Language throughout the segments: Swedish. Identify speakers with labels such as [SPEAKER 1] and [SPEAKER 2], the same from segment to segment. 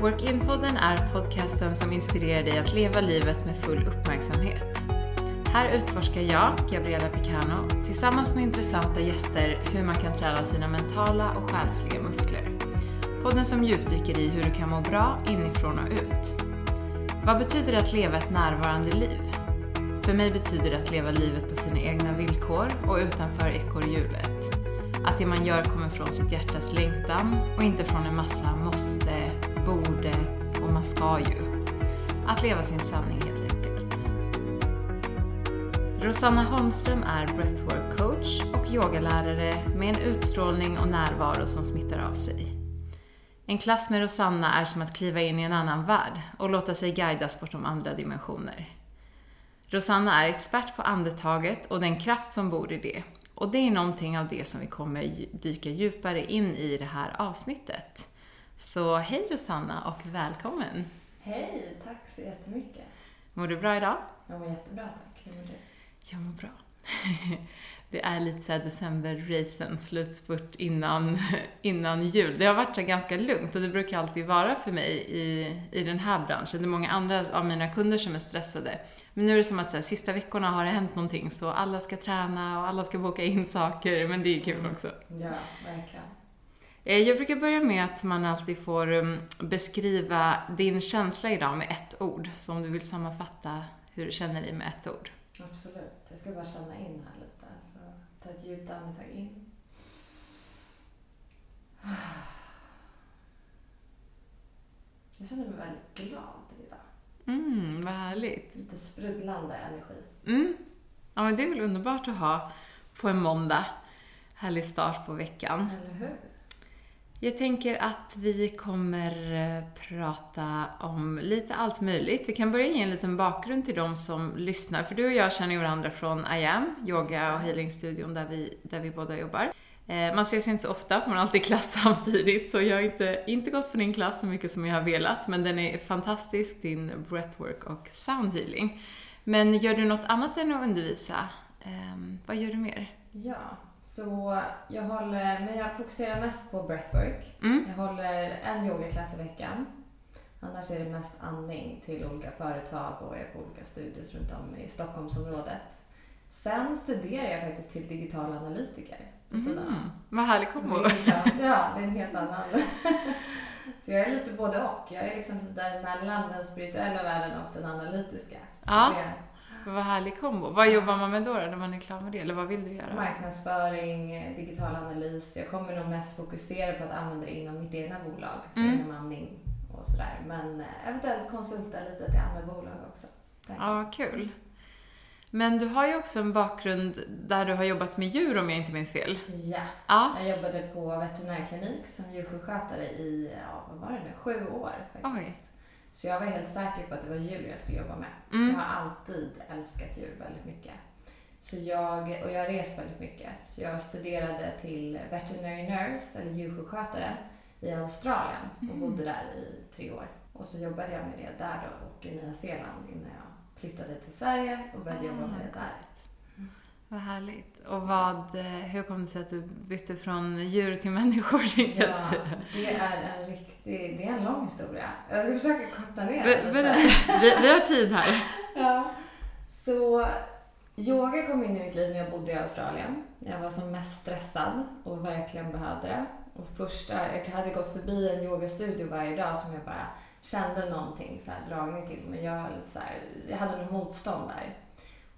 [SPEAKER 1] Work-in-podden är podcasten som inspirerar dig att leva livet med full uppmärksamhet. Här utforskar jag, Gabriella Picano, tillsammans med intressanta gäster hur man kan träna sina mentala och själsliga muskler. Podden som djupdyker i hur du kan må bra inifrån och ut. Vad betyder det att leva ett närvarande liv? För mig betyder det att leva livet på sina egna villkor och utanför ekorrhjulet. Att det man gör kommer från sitt hjärtas längtan och inte från en massa måste, borde och man ska ju. Att leva sin sanning helt enkelt. Rosanna Holmström är breathwork coach och yogalärare med en utstrålning och närvaro som smittar av sig. En klass med Rosanna är som att kliva in i en annan värld och låta sig guidas bortom andra dimensioner. Rosanna är expert på andetaget och den kraft som bor i det. Och det är någonting av det som vi kommer dyka djupare in i det här avsnittet. Så hej Rosanna och välkommen!
[SPEAKER 2] Hej, tack så jättemycket.
[SPEAKER 1] Mår du bra idag?
[SPEAKER 2] Jag mår jättebra tack. Hur mår du?
[SPEAKER 1] Jag mår bra. Det är lite såhär december-racen, slutspurt innan, innan jul. Det har varit så ganska lugnt och det brukar alltid vara för mig i, i den här branschen. Det är många andra av mina kunder som är stressade. Men nu är det som att så här, sista veckorna har det hänt någonting så alla ska träna och alla ska boka in saker, men det är kul också.
[SPEAKER 2] Ja, verkligen.
[SPEAKER 1] Eh, jag brukar börja med att man alltid får um, beskriva din känsla idag med ett ord. Så om du vill sammanfatta hur du känner dig med ett ord.
[SPEAKER 2] Absolut. Jag ska bara känna in här lite. Så ta ett djupt andetag in. Jag känner mig väldigt glad idag.
[SPEAKER 1] Mm, vad härligt.
[SPEAKER 2] Lite sprudlande energi.
[SPEAKER 1] Mm. Ja, men det är väl underbart att ha på en måndag. Härlig start på veckan.
[SPEAKER 2] Eller hur?
[SPEAKER 1] Jag tänker att vi kommer eh, prata om lite allt möjligt. Vi kan börja ge en liten bakgrund till de som lyssnar. För du och jag känner ju varandra från I am, yoga och healingstudion där vi, där vi båda jobbar. Eh, man ses inte så ofta, för man har alltid klass samtidigt, så jag har inte, inte gått på din klass så mycket som jag har velat, men den är fantastisk, din breathwork och soundhealing. Men gör du något annat än att undervisa? Ehm, vad gör du mer?
[SPEAKER 2] Ja, så jag håller, men jag fokuserar mest på breathwork.
[SPEAKER 1] Mm.
[SPEAKER 2] Jag håller en yogaklass i veckan. Annars är det mest andning till olika företag och är på olika studios runt om i Stockholmsområdet. Sen studerar jag faktiskt till digital analytiker
[SPEAKER 1] Mm. Vad härlig kombo.
[SPEAKER 2] Ja, det är en helt annan. Så jag är lite både och. Jag är liksom däremellan den spirituella världen och den analytiska.
[SPEAKER 1] Ja.
[SPEAKER 2] Det
[SPEAKER 1] Vad härlig kombo. Vad jobbar man med då, då när man är klar med det? Eller vad vill du göra?
[SPEAKER 2] marknadsföring, digital analys. Jag kommer nog mest fokusera på att använda det inom mitt egna bolag, så
[SPEAKER 1] Mm.
[SPEAKER 2] inom andning och sådär. Men eh, eventuellt konsulta lite till andra bolag också. Tack.
[SPEAKER 1] Ja, kul. Men du har ju också en bakgrund där du har jobbat med djur om jag inte minns fel.
[SPEAKER 2] Ja,
[SPEAKER 1] Ja.
[SPEAKER 2] jag jobbade på veterinärklinik som djursjukskötare i, ja, vad var det nu, sju år faktiskt. Så jag var helt säker på att det var djur jag skulle jobba med.
[SPEAKER 1] Mm.
[SPEAKER 2] Jag har alltid älskat djur väldigt mycket. Så jag, och jag har rest väldigt mycket. Så jag studerade till veterinary nurse, eller djursjukskötare, i Australien och
[SPEAKER 1] Mm.
[SPEAKER 2] bodde där i tre år. Och så jobbade jag med det där då och i Nya Zeeland innan jag flyttade till Sverige och började jobba med det där.
[SPEAKER 1] Vad härligt. Och vad, eh, hur kom det sig att du bytte från djur till människor,
[SPEAKER 2] Ja, det är en riktig, det är en lång historia. Jag ska försöka korta ner
[SPEAKER 1] Be- berätta. Vi, vi har tid här.
[SPEAKER 2] Ja. Så yoga kom in i mitt liv när jag bodde i Australien. Jag var som mest stressad och verkligen behövde det. Och första, jag hade gått förbi en yogastudio varje dag som jag bara kände någonting, så här, dragning till. Men jag, var lite så här, jag hade något motstånd där.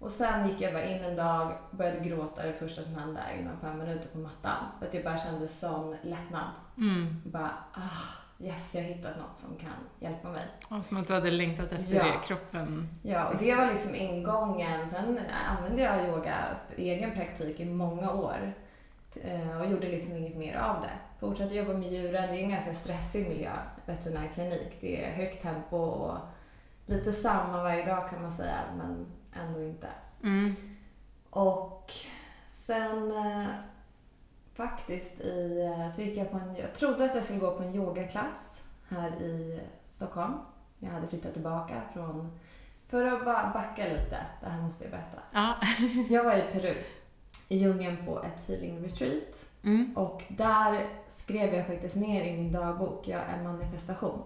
[SPEAKER 2] Och sen gick jag bara in en dag, började gråta det första som hände inom fem minuter på mattan. För att jag bara kände sån lättnad.
[SPEAKER 1] Mm.
[SPEAKER 2] Bara, ah, yes, jag har hittat något som kan hjälpa mig.
[SPEAKER 1] Ja, Som att du hade längtat efter
[SPEAKER 2] Ja.
[SPEAKER 1] det, kroppen.
[SPEAKER 2] Ja, och det var liksom ingången. Sen använde jag yoga för egen praktik i många år eh, och gjorde liksom inget mer av det. Fortsatte jobba med djuren. Det är en ganska stressig miljö, veterinärklinik. Det är högt tempo och lite samma varje dag kan man säga, men ändå inte.
[SPEAKER 1] Mm.
[SPEAKER 2] Och sen eh, faktiskt i, eh, så gick jag på en, jag trodde att jag skulle gå på en yogaklass här i Stockholm. Jag hade flyttat tillbaka från, för att bara backa lite, det här måste jag berätta.
[SPEAKER 1] Ja.
[SPEAKER 2] Jag var i Peru, i djungeln på ett healing retreat.
[SPEAKER 1] Mm.
[SPEAKER 2] Och där skrev jag faktiskt ner i min dagbok, jag är manifestation.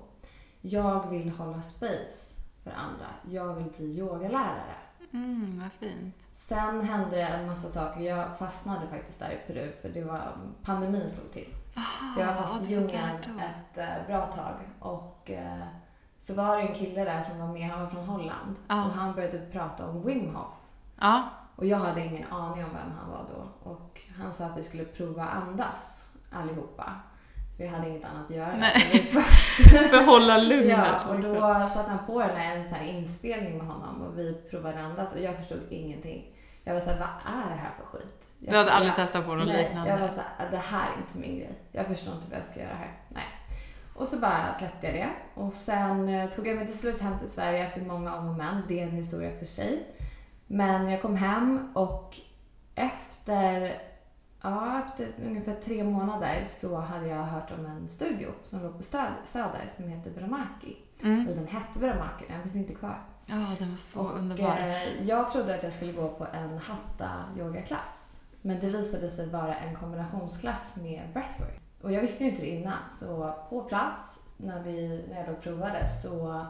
[SPEAKER 2] jag vill hålla space för andra. Jag vill bli yogalärare.
[SPEAKER 1] Mm, vad fint.
[SPEAKER 2] Sen hände det en massa saker. Jag fastnade faktiskt där i Peru för det var pandemin slog till.
[SPEAKER 1] Aha,
[SPEAKER 2] Så jag var fast i djungeln ett eh, bra tag. Och eh, så var det en kille där som var med, han var från Holland.
[SPEAKER 1] Ja.
[SPEAKER 2] Och han började prata om Wim Hof.
[SPEAKER 1] Ja,
[SPEAKER 2] Och jag hade ingen aning om vem han var då. Och han sa att vi skulle prova andas allihopa. För vi hade inget annat att göra. Vi var-
[SPEAKER 1] behålla lugnet
[SPEAKER 2] Ja, och
[SPEAKER 1] liksom.
[SPEAKER 2] då satte han på den här, en sån här inspelning med honom och vi provade andas och jag förstod ingenting. Jag var såhär, vad är det här för skit? Jag,
[SPEAKER 1] Du hade aldrig
[SPEAKER 2] jag,
[SPEAKER 1] testat på något
[SPEAKER 2] nej,
[SPEAKER 1] liknande?
[SPEAKER 2] jag var såhär, det här är inte min grej. Jag förstår inte vad jag ska göra här. Nej. Och så bara släppte jag det. Och sen eh, tog jag mig till slut hem till Sverige efter många om och men. Det är en historia för sig. Men jag kom hem och efter, ja, efter ungefär tre månader så hade jag hört om en studio som låg på Söder som heter Bramaki.
[SPEAKER 1] Mm.
[SPEAKER 2] Eller den hette Bramaki, den finns inte kvar.
[SPEAKER 1] Ja, den var så
[SPEAKER 2] och,
[SPEAKER 1] underbar.
[SPEAKER 2] eh, jag trodde att jag skulle gå på en hatta-yogaklass. Men det visade sig vara en kombinationsklass med breathwork. Och jag visste ju inte det innan. Så på plats, när, vi, när jag då provade, så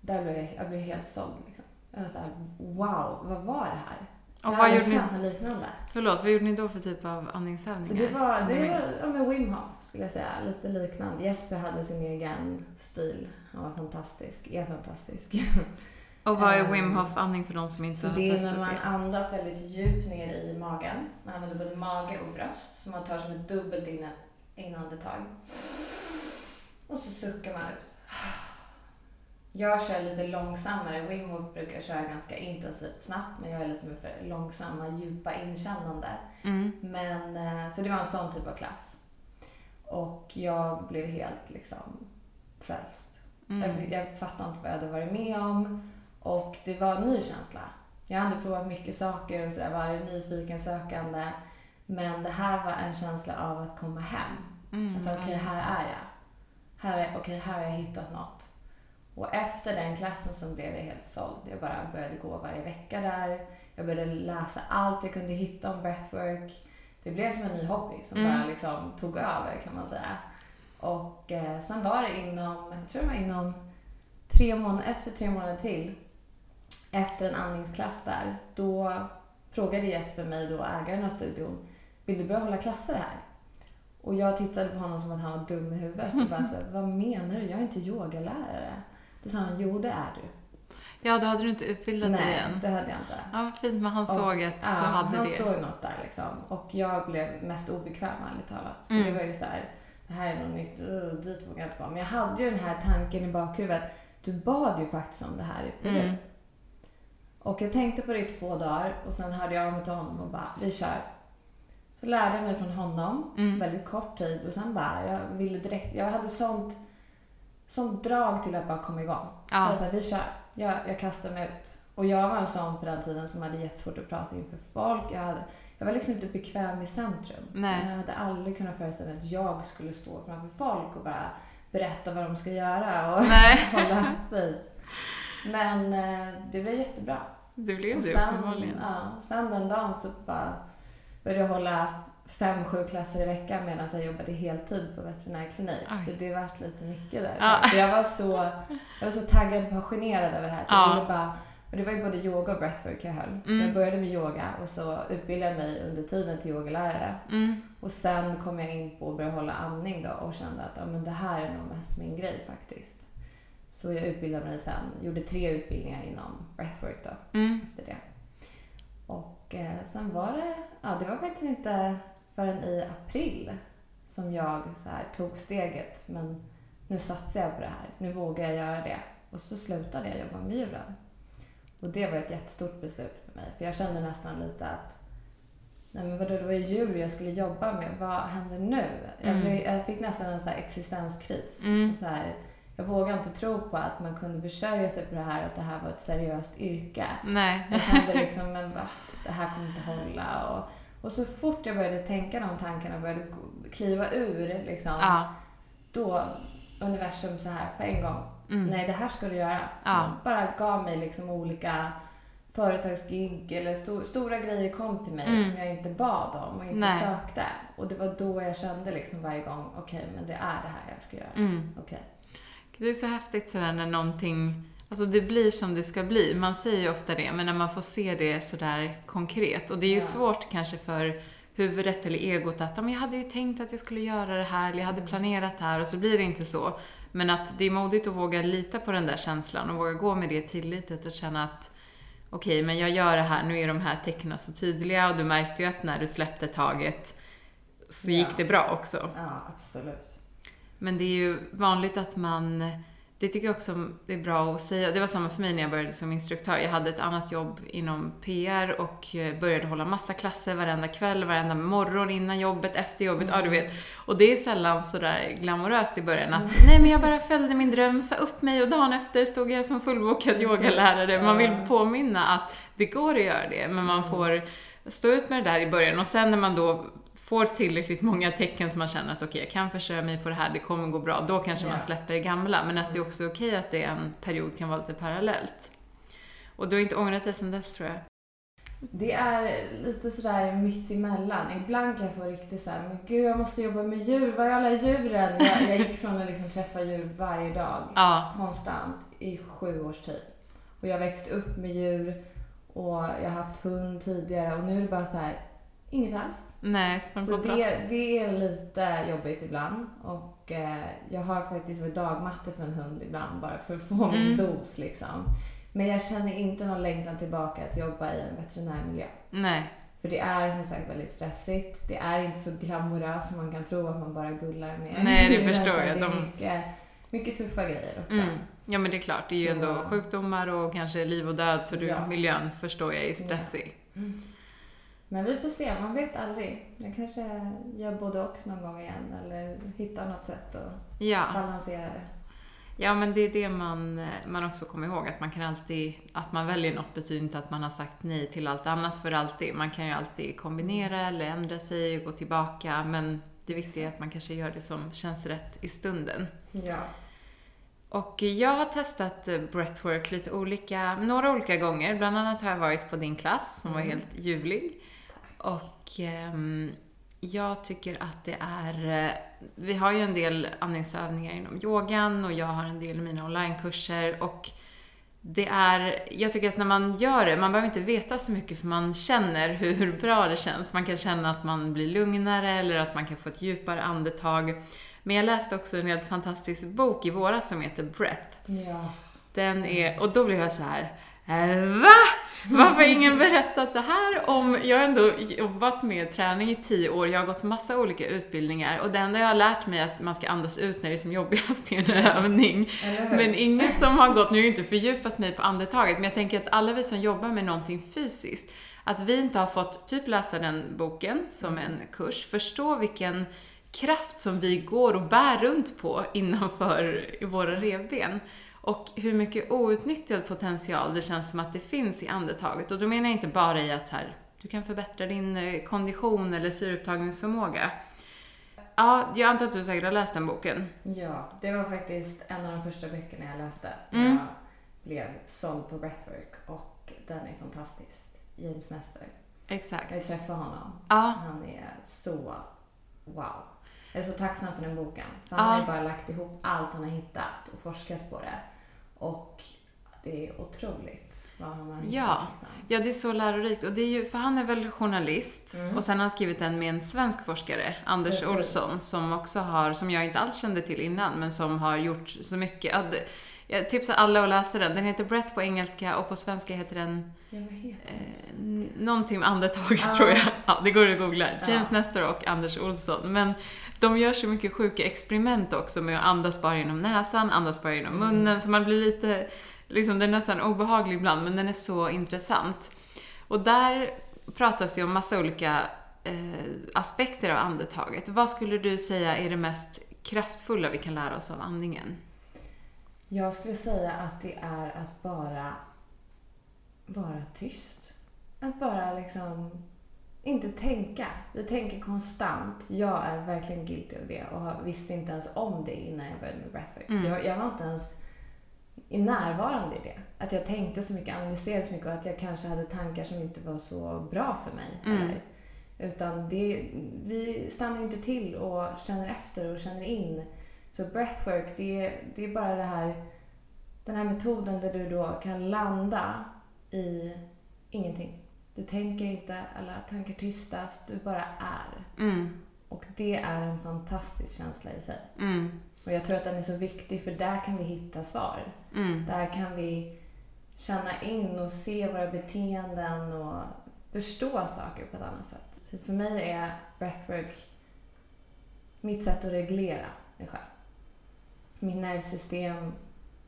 [SPEAKER 2] där blev jag, jag blev helt såld. Liksom. Jag var såhär, wow, vad var det här?
[SPEAKER 1] Och
[SPEAKER 2] jag
[SPEAKER 1] vad gjorde ni,
[SPEAKER 2] något liknande.
[SPEAKER 1] förlåt, vad gjorde ni då för typ av andningsövningar?
[SPEAKER 2] Så det var, det var ja, men Wim Hof skulle jag säga, lite liknande. Jesper hade sin egen stil. Han var fantastisk, är fantastisk.
[SPEAKER 1] Och vad är
[SPEAKER 2] Ehm,
[SPEAKER 1] Wim Hof andning för de som inte
[SPEAKER 2] Så
[SPEAKER 1] har
[SPEAKER 2] det är
[SPEAKER 1] testat
[SPEAKER 2] när man
[SPEAKER 1] det?
[SPEAKER 2] andas väldigt djupt ner i magen. Man använder både mage och bröst. Så man tar som ett dubbelt inandetag. Och så suckar man ut. Jag kör lite långsammare. Wim Hof brukar köra ganska intensivt snabbt. Men jag är lite mer för långsamma, djupa inkännande.
[SPEAKER 1] Mm.
[SPEAKER 2] Men, eh, så det var en sån typ av klass. Och jag blev helt liksom frälst.
[SPEAKER 1] Mm.
[SPEAKER 2] Jag, jag fattade inte vad jag hade varit med om. Och det var en ny känsla. Jag hade provat mycket saker och sådär, varit nyfiken, sökande. Men det här var en känsla av att komma hem.
[SPEAKER 1] Mm.
[SPEAKER 2] Alltså okej, här är jag. Här är, okej, här har jag hittat något. Och efter den klassen så blev jag helt såld. Jag bara började gå varje vecka där. Jag började läsa allt jag kunde hitta om breathwork. Det blev som en ny hobby som
[SPEAKER 1] Mm.
[SPEAKER 2] bara liksom tog över kan man säga. Och eh, sen var det inom, jag tror det var inom tre månader, efter tre månader till, efter en andningsklass där, då frågade Jesper mig då, ägaren av studion, vill du börja hålla klasser här? Och jag tittade på honom som att han var dum i huvudet och bara så vad menar du? Jag är inte yogalärare. Då sa han, jo det är du.
[SPEAKER 1] Ja, då hade du inte utbildat dig
[SPEAKER 2] Nej,
[SPEAKER 1] än.
[SPEAKER 2] det hade jag inte.
[SPEAKER 1] Ja, vad fint, men han
[SPEAKER 2] Och-
[SPEAKER 1] såg att
[SPEAKER 2] Ja,
[SPEAKER 1] du hade
[SPEAKER 2] han
[SPEAKER 1] det.
[SPEAKER 2] såg något där liksom. Och jag blev mest obekväm ärligt talat. För
[SPEAKER 1] Mm.
[SPEAKER 2] det var ju så här, det här är något nytt, uh, dit vågar jag inte gå. Men jag hade ju den här tanken i bakhuvudet. Du bad ju faktiskt om det här i Peru.
[SPEAKER 1] Mm.
[SPEAKER 2] Och jag tänkte på det i två dagar och sen hörde jag av mig till honom och bara, vi kör. Så lärde jag mig från honom,
[SPEAKER 1] Mm.
[SPEAKER 2] väldigt kort tid och sen bara, jag ville direkt, jag hade sånt, sånt drag till att bara komma igång. Jag
[SPEAKER 1] Ja.
[SPEAKER 2] så här, vi kör. Jag, jag kastar mig ut. Och jag var en sån på den tiden som hade jättesvårt att prata inför folk. Jag, hade, jag var liksom inte bekväm i centrum.
[SPEAKER 1] Nej.
[SPEAKER 2] Jag hade aldrig kunnat föreställa mig att jag skulle stå framför folk och bara berätta vad de ska göra och hålla space. Men eh, det blev jättebra.
[SPEAKER 1] Det blev
[SPEAKER 2] Och
[SPEAKER 1] det
[SPEAKER 2] sen,
[SPEAKER 1] uppenbarligen.
[SPEAKER 2] ja, sen den dagen så bara började jag hålla fem, sju klasser i veckan medan jag jobbade heltid på veterinärklinik.
[SPEAKER 1] Oj.
[SPEAKER 2] Så det vart lite mycket där.
[SPEAKER 1] Ja.
[SPEAKER 2] Jag, var så, jag var så taggad och passionerad över det här. Jag ville bara, och det var ju både yoga och breathwork jag höll. Så
[SPEAKER 1] Mm.
[SPEAKER 2] jag började med yoga och så utbildade jag mig under tiden till yogalärare.
[SPEAKER 1] Mm.
[SPEAKER 2] Och sen kom jag in på att börja hålla andning då och kände att ja, men det här är nog mest min grej faktiskt. Så jag utbildade mig sen, gjorde tre utbildningar inom breathwork då
[SPEAKER 1] Mm.
[SPEAKER 2] efter det. Och eh, sen var det, ja det var faktiskt inte förrän i april som jag så här tog steget. Men nu satsar jag på det här. Nu vågar jag göra det. Och så slutade jag jobba med djuren. Och det var ett jättestort beslut för mig. För jag kände nästan lite att Nej men vadå, det var ju djur jag skulle jobba med. Vad händer nu? Jag,
[SPEAKER 1] Mm.
[SPEAKER 2] blev, jag fick nästan en så existenskris.
[SPEAKER 1] Mm.
[SPEAKER 2] Så här, jag vågade inte tro på att man kunde försörja sig på det här och att det här var ett seriöst yrke.
[SPEAKER 1] Nej.
[SPEAKER 2] Jag kände liksom, men va, det här kommer inte hålla. Och, och så fort jag började tänka de tankarna och började kliva ur, liksom,
[SPEAKER 1] Ja.
[SPEAKER 2] då universum så här på en gång.
[SPEAKER 1] Mm.
[SPEAKER 2] Nej, det här ska du göra. Så
[SPEAKER 1] Ja.
[SPEAKER 2] bara gav mig liksom olika företagsgig eller sto, stora grejer kom till mig
[SPEAKER 1] Mm.
[SPEAKER 2] som jag inte bad om och inte
[SPEAKER 1] Nej.
[SPEAKER 2] sökte. Och det var då jag kände liksom varje gång, okej, men det är det här jag ska göra.
[SPEAKER 1] Mm.
[SPEAKER 2] Okej.
[SPEAKER 1] Det är så häftigt sådär när någonting, alltså det blir som det ska bli. Man säger ju ofta det, men när man får se det sådär konkret. Och det är ju
[SPEAKER 2] Ja.
[SPEAKER 1] svårt kanske för huvudet eller egot att, "Ja, men jag hade ju tänkt att jag skulle göra det här, eller jag hade planerat det här och så blir det inte så. Men att det är modigt att våga lita på den där känslan och våga gå med det tilllitet och känna att okej, men jag gör det här, nu är de här tecknen så tydliga och du märkte ju att när du släppte taget så
[SPEAKER 2] Ja.
[SPEAKER 1] gick det bra också.
[SPEAKER 2] Ja, absolut.
[SPEAKER 1] Men det är ju vanligt att man, det tycker jag också är bra att säga. Det var samma för mig när jag började som instruktör. Jag hade ett annat jobb inom PR och eh, började hålla massa klasser varenda kväll, varenda morgon, innan jobbet, efter jobbet, ja du vet. Och det är sällan sådär glamoröst i början att nej men jag bara följde min dröm, sa upp mig och dagen efter stod jag som fullbokad yogalärare. Man vill påminna att det går att göra det, men man får stå ut med det där i början och sen när man då får tillräckligt många tecken som man känner att okej, jag kan försörja mig på det här, det kommer gå bra, då kanske man
[SPEAKER 2] Ja.
[SPEAKER 1] släpper det gamla. Men att det är också okej att det är en period kan vara lite parallellt. Och du har inte ångrat dig sen dess tror jag?
[SPEAKER 2] Det är lite sådär mitt emellan. Ibland kan jag få riktigt såhär, men gud jag måste jobba med djur, var är alla djuren? Jag, jag gick från att liksom träffa djur varje dag,
[SPEAKER 1] Ja,
[SPEAKER 2] konstant, i sju års tid. Och jag växte upp med djur och jag har haft hund tidigare och nu är det bara så här, inget alls.
[SPEAKER 1] nej,
[SPEAKER 2] Så det, det är lite jobbigt ibland. Och eh, jag har faktiskt varit dagmatte för en hund ibland bara för att få min
[SPEAKER 1] Mm.
[SPEAKER 2] dos liksom. Men jag känner inte någon längtan tillbaka att jobba i en veterinärmiljö.
[SPEAKER 1] Nej,
[SPEAKER 2] För det är som sagt väldigt stressigt. Det är inte så glamoröst som man kan tro att man bara gullar med.
[SPEAKER 1] Nej, det förstår jag.
[SPEAKER 2] Det är mycket, mycket tuffa grejer också.
[SPEAKER 1] mm. ja men det är klart, det är ju
[SPEAKER 2] Så-
[SPEAKER 1] ändå sjukdomar och kanske liv och död, så du,
[SPEAKER 2] Ja.
[SPEAKER 1] miljön förstår jag är stressig.
[SPEAKER 2] Men vi får se, man vet aldrig. Jag kanske gör både och någon gång igen eller hittar något sätt att
[SPEAKER 1] Ja.
[SPEAKER 2] balansera det.
[SPEAKER 1] Ja, men det är det man, man också kommer ihåg. Att man kan alltid, att man väljer något betyder inte att man har sagt nej till allt annat för alltid. Man kan ju alltid kombinera eller ändra sig och gå tillbaka. Men det viktiga är att man kanske gör det som känns rätt i stunden.
[SPEAKER 2] Ja.
[SPEAKER 1] Och jag har testat breathwork lite olika, några olika gånger. Bland annat har jag varit på din klass som var
[SPEAKER 2] Mm.
[SPEAKER 1] helt ljuvlig. Och ehm, jag tycker att det är... eh, Vi har ju en del andningsövningar inom yogan och jag har en del i mina onlinekurser. Och det är, jag tycker att när man gör det, man behöver inte veta så mycket för man känner hur bra det känns. Man kan känna att man blir lugnare eller att man kan få ett djupare andetag. Men jag läste också en helt fantastisk bok i våras som heter Breath.
[SPEAKER 2] Ja.
[SPEAKER 1] Den är, och då blev jag så här. "Eh, Va? Varför har ingen berättat det här om... Jag har ändå jobbat med träning i tio år, jag har gått massa olika utbildningar och det enda jag har lärt mig är att man ska andas ut när det är som jobbigast i en övning. Men ingen som har gått, nu har jag inte fördjupat mig på andetaget, men jag tänker att alla vi som jobbar med någonting fysiskt, att vi inte har fått typ läsa den boken som en kurs, förstå vilken kraft som vi går och bär runt på innanför våra revben. Och hur mycket outnyttjad potential det känns som att det finns i andetaget. Och då menar jag inte bara i att här, du kan förbättra din eh, kondition eller syreupptagningsförmåga. Ja, jag antar att du säkert har läst den boken.
[SPEAKER 2] Ja, det var faktiskt en av de första böckerna jag läste
[SPEAKER 1] Mm.
[SPEAKER 2] jag blev såld på breathwork och den är fantastisk. James Nestor.
[SPEAKER 1] Exakt.
[SPEAKER 2] Jag träffade honom.
[SPEAKER 1] Ja,
[SPEAKER 2] Han är så wow. Jag är så tacksam för den boken. För
[SPEAKER 1] Ja.
[SPEAKER 2] han har ju bara lagt ihop allt han har hittat och forskat på det. Och det är otroligt vad han har hittat.
[SPEAKER 1] Ja.
[SPEAKER 2] Liksom.
[SPEAKER 1] Ja, det är så lärorikt. Och det är ju, för han är väl journalist
[SPEAKER 2] Mm.
[SPEAKER 1] och sen har han skrivit den med en svensk forskare, Anders
[SPEAKER 2] Precis.
[SPEAKER 1] Olsson, som också har, som jag inte alls kände till innan, men som har gjort så mycket. Jag tipsar alla att läsa den. Den heter Breath på engelska och på svenska heter den
[SPEAKER 2] Ja, vad heter
[SPEAKER 1] eh,
[SPEAKER 2] den?
[SPEAKER 1] någonting med andetag
[SPEAKER 2] Ja.
[SPEAKER 1] tror jag. Ja, det går att googla.
[SPEAKER 2] Ja.
[SPEAKER 1] James Nestor och Anders Olsson. Men de gör så mycket sjuka experiment också med att andas bara genom näsan, andas bara genom
[SPEAKER 2] Mm.
[SPEAKER 1] munnen, så man blir lite, liksom den är nästan obehaglig ibland, men den är så intressant. Och där pratas det om massa olika eh, aspekter av andetaget. Vad skulle du säga är det mest kraftfulla vi kan lära oss av andningen?
[SPEAKER 2] Jag skulle säga att det är att bara vara tyst. Att bara liksom inte tänka. Vi tänker konstant. Jag är verkligen guilty av det och visste inte ens om det innan jag började med breathwork.
[SPEAKER 1] Mm.
[SPEAKER 2] Jag, jag var inte ens i närvarande i det. Att jag tänkte så mycket, analyserade så mycket och att jag kanske hade tankar som inte var så bra för mig.
[SPEAKER 1] Mm.
[SPEAKER 2] Eller, utan det, vi stannar ju inte till och känner efter och känner in Så breathwork, det, det är bara det här, den här metoden där du då kan landa i ingenting. Du tänker inte, alla tankar tystas, du bara är.
[SPEAKER 1] Mm.
[SPEAKER 2] Och det är en fantastisk känsla i sig.
[SPEAKER 1] Mm.
[SPEAKER 2] Och jag tror att den är så viktig för där kan vi hitta svar.
[SPEAKER 1] Mm.
[SPEAKER 2] Där kan vi känna in och se våra beteenden och förstå saker på ett annat sätt. Så för mig är breathwork mitt sätt att reglera mig själv. Mitt nervsystem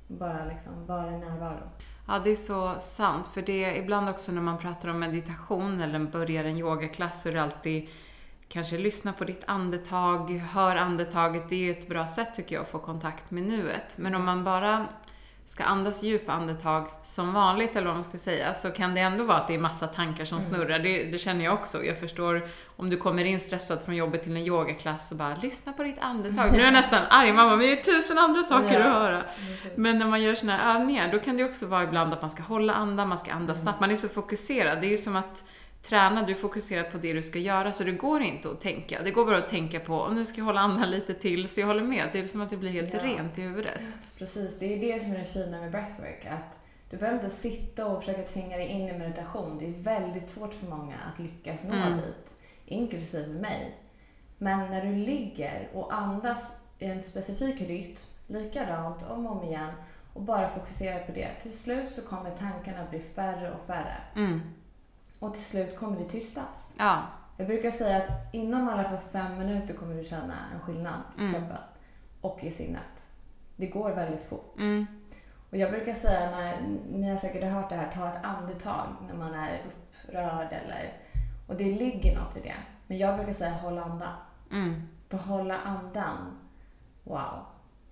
[SPEAKER 2] bara liksom bara i närvaro.
[SPEAKER 1] Ja, det är så sant. För det är ibland också när man pratar om meditation eller börjar en yogaklass så är det alltid kanske lyssna på ditt andetag, hör andetaget. Det är ju ett bra sätt tycker jag att få kontakt med nuet. Men om man bara ska andas djupa andetag som vanligt, eller vad man ska säga, så kan det ändå vara att det är massa tankar som
[SPEAKER 2] Mm.
[SPEAKER 1] snurrar. Det, det känner jag också. Jag förstår om du kommer in stressad från jobbet till en yogaklass och bara lyssna på ditt andetag. Nu är jag nästan arg, mamma, men det är tusen andra saker
[SPEAKER 2] Ja.
[SPEAKER 1] att höra. Men när man gör såna här övningar, då kan det också vara ibland att man ska hålla andan, man ska andas
[SPEAKER 2] Mm.
[SPEAKER 1] snabbt. Man är så fokuserad. Det är ju som att träna, du är fokuserad på det du ska göra, så det går inte att tänka. Det går bara att tänka på, och nu ska jag hålla andan lite till, så jag håller med. Det är som att det blir helt
[SPEAKER 2] Ja.
[SPEAKER 1] rent i huvudet.
[SPEAKER 2] Precis, det är det som är det fina med breathwork. Att du behöver inte sitta och försöka tvinga dig in i meditation. Det är väldigt svårt för många att lyckas nå
[SPEAKER 1] Mm.
[SPEAKER 2] dit, inklusive mig. Men när du ligger och andas i en specifik rytm, likadant om och om igen, och bara fokuserar på det. Till slut så kommer tankarna bli färre och färre.
[SPEAKER 1] Mm.
[SPEAKER 2] Och till slut kommer det tystas.
[SPEAKER 1] Ja.
[SPEAKER 2] Jag brukar säga att inom i alla fall fem minuter kommer du känna en skillnad i
[SPEAKER 1] Mm.
[SPEAKER 2] kroppen och i sinnet. Det går väldigt fort.
[SPEAKER 1] Mm.
[SPEAKER 2] Och jag brukar säga, när, ni har säkert hört det här, ta ett andetag när man är upprörd eller... Och det ligger något i det. Men jag brukar säga håll andan.
[SPEAKER 1] Mm.
[SPEAKER 2] Hålla andan, wow,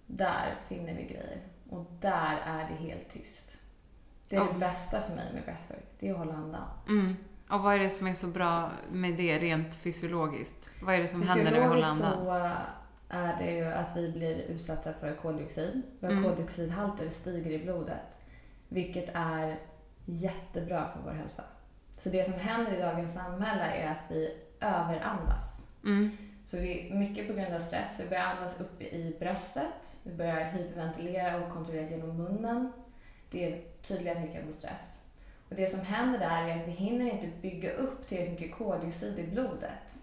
[SPEAKER 2] där finner vi grejer. Och där är det helt tyst. Det är
[SPEAKER 1] Ja.
[SPEAKER 2] det bästa för mig med breathwork, det är att hålla andan.
[SPEAKER 1] Mm. Och vad är det som är så bra med det rent fysiologiskt? Vad är det som händer när vi håller andan?
[SPEAKER 2] så är det ju att vi blir utsatta för koldioxid. Våra
[SPEAKER 1] Mm.
[SPEAKER 2] koldioxidhalter stiger i blodet. Vilket är jättebra för vår hälsa. Så det som händer i dagens samhälle är att vi överandas.
[SPEAKER 1] Mm.
[SPEAKER 2] Så vi, mycket på grund av stress. Vi börjar andas upp i bröstet. Vi börjar hyperventilera okontrollerat genom munnen. Det är tydliga tecken på stress. Och det som händer där är att vi hinner inte bygga upp tillräckligt mycket koldioxid i blodet.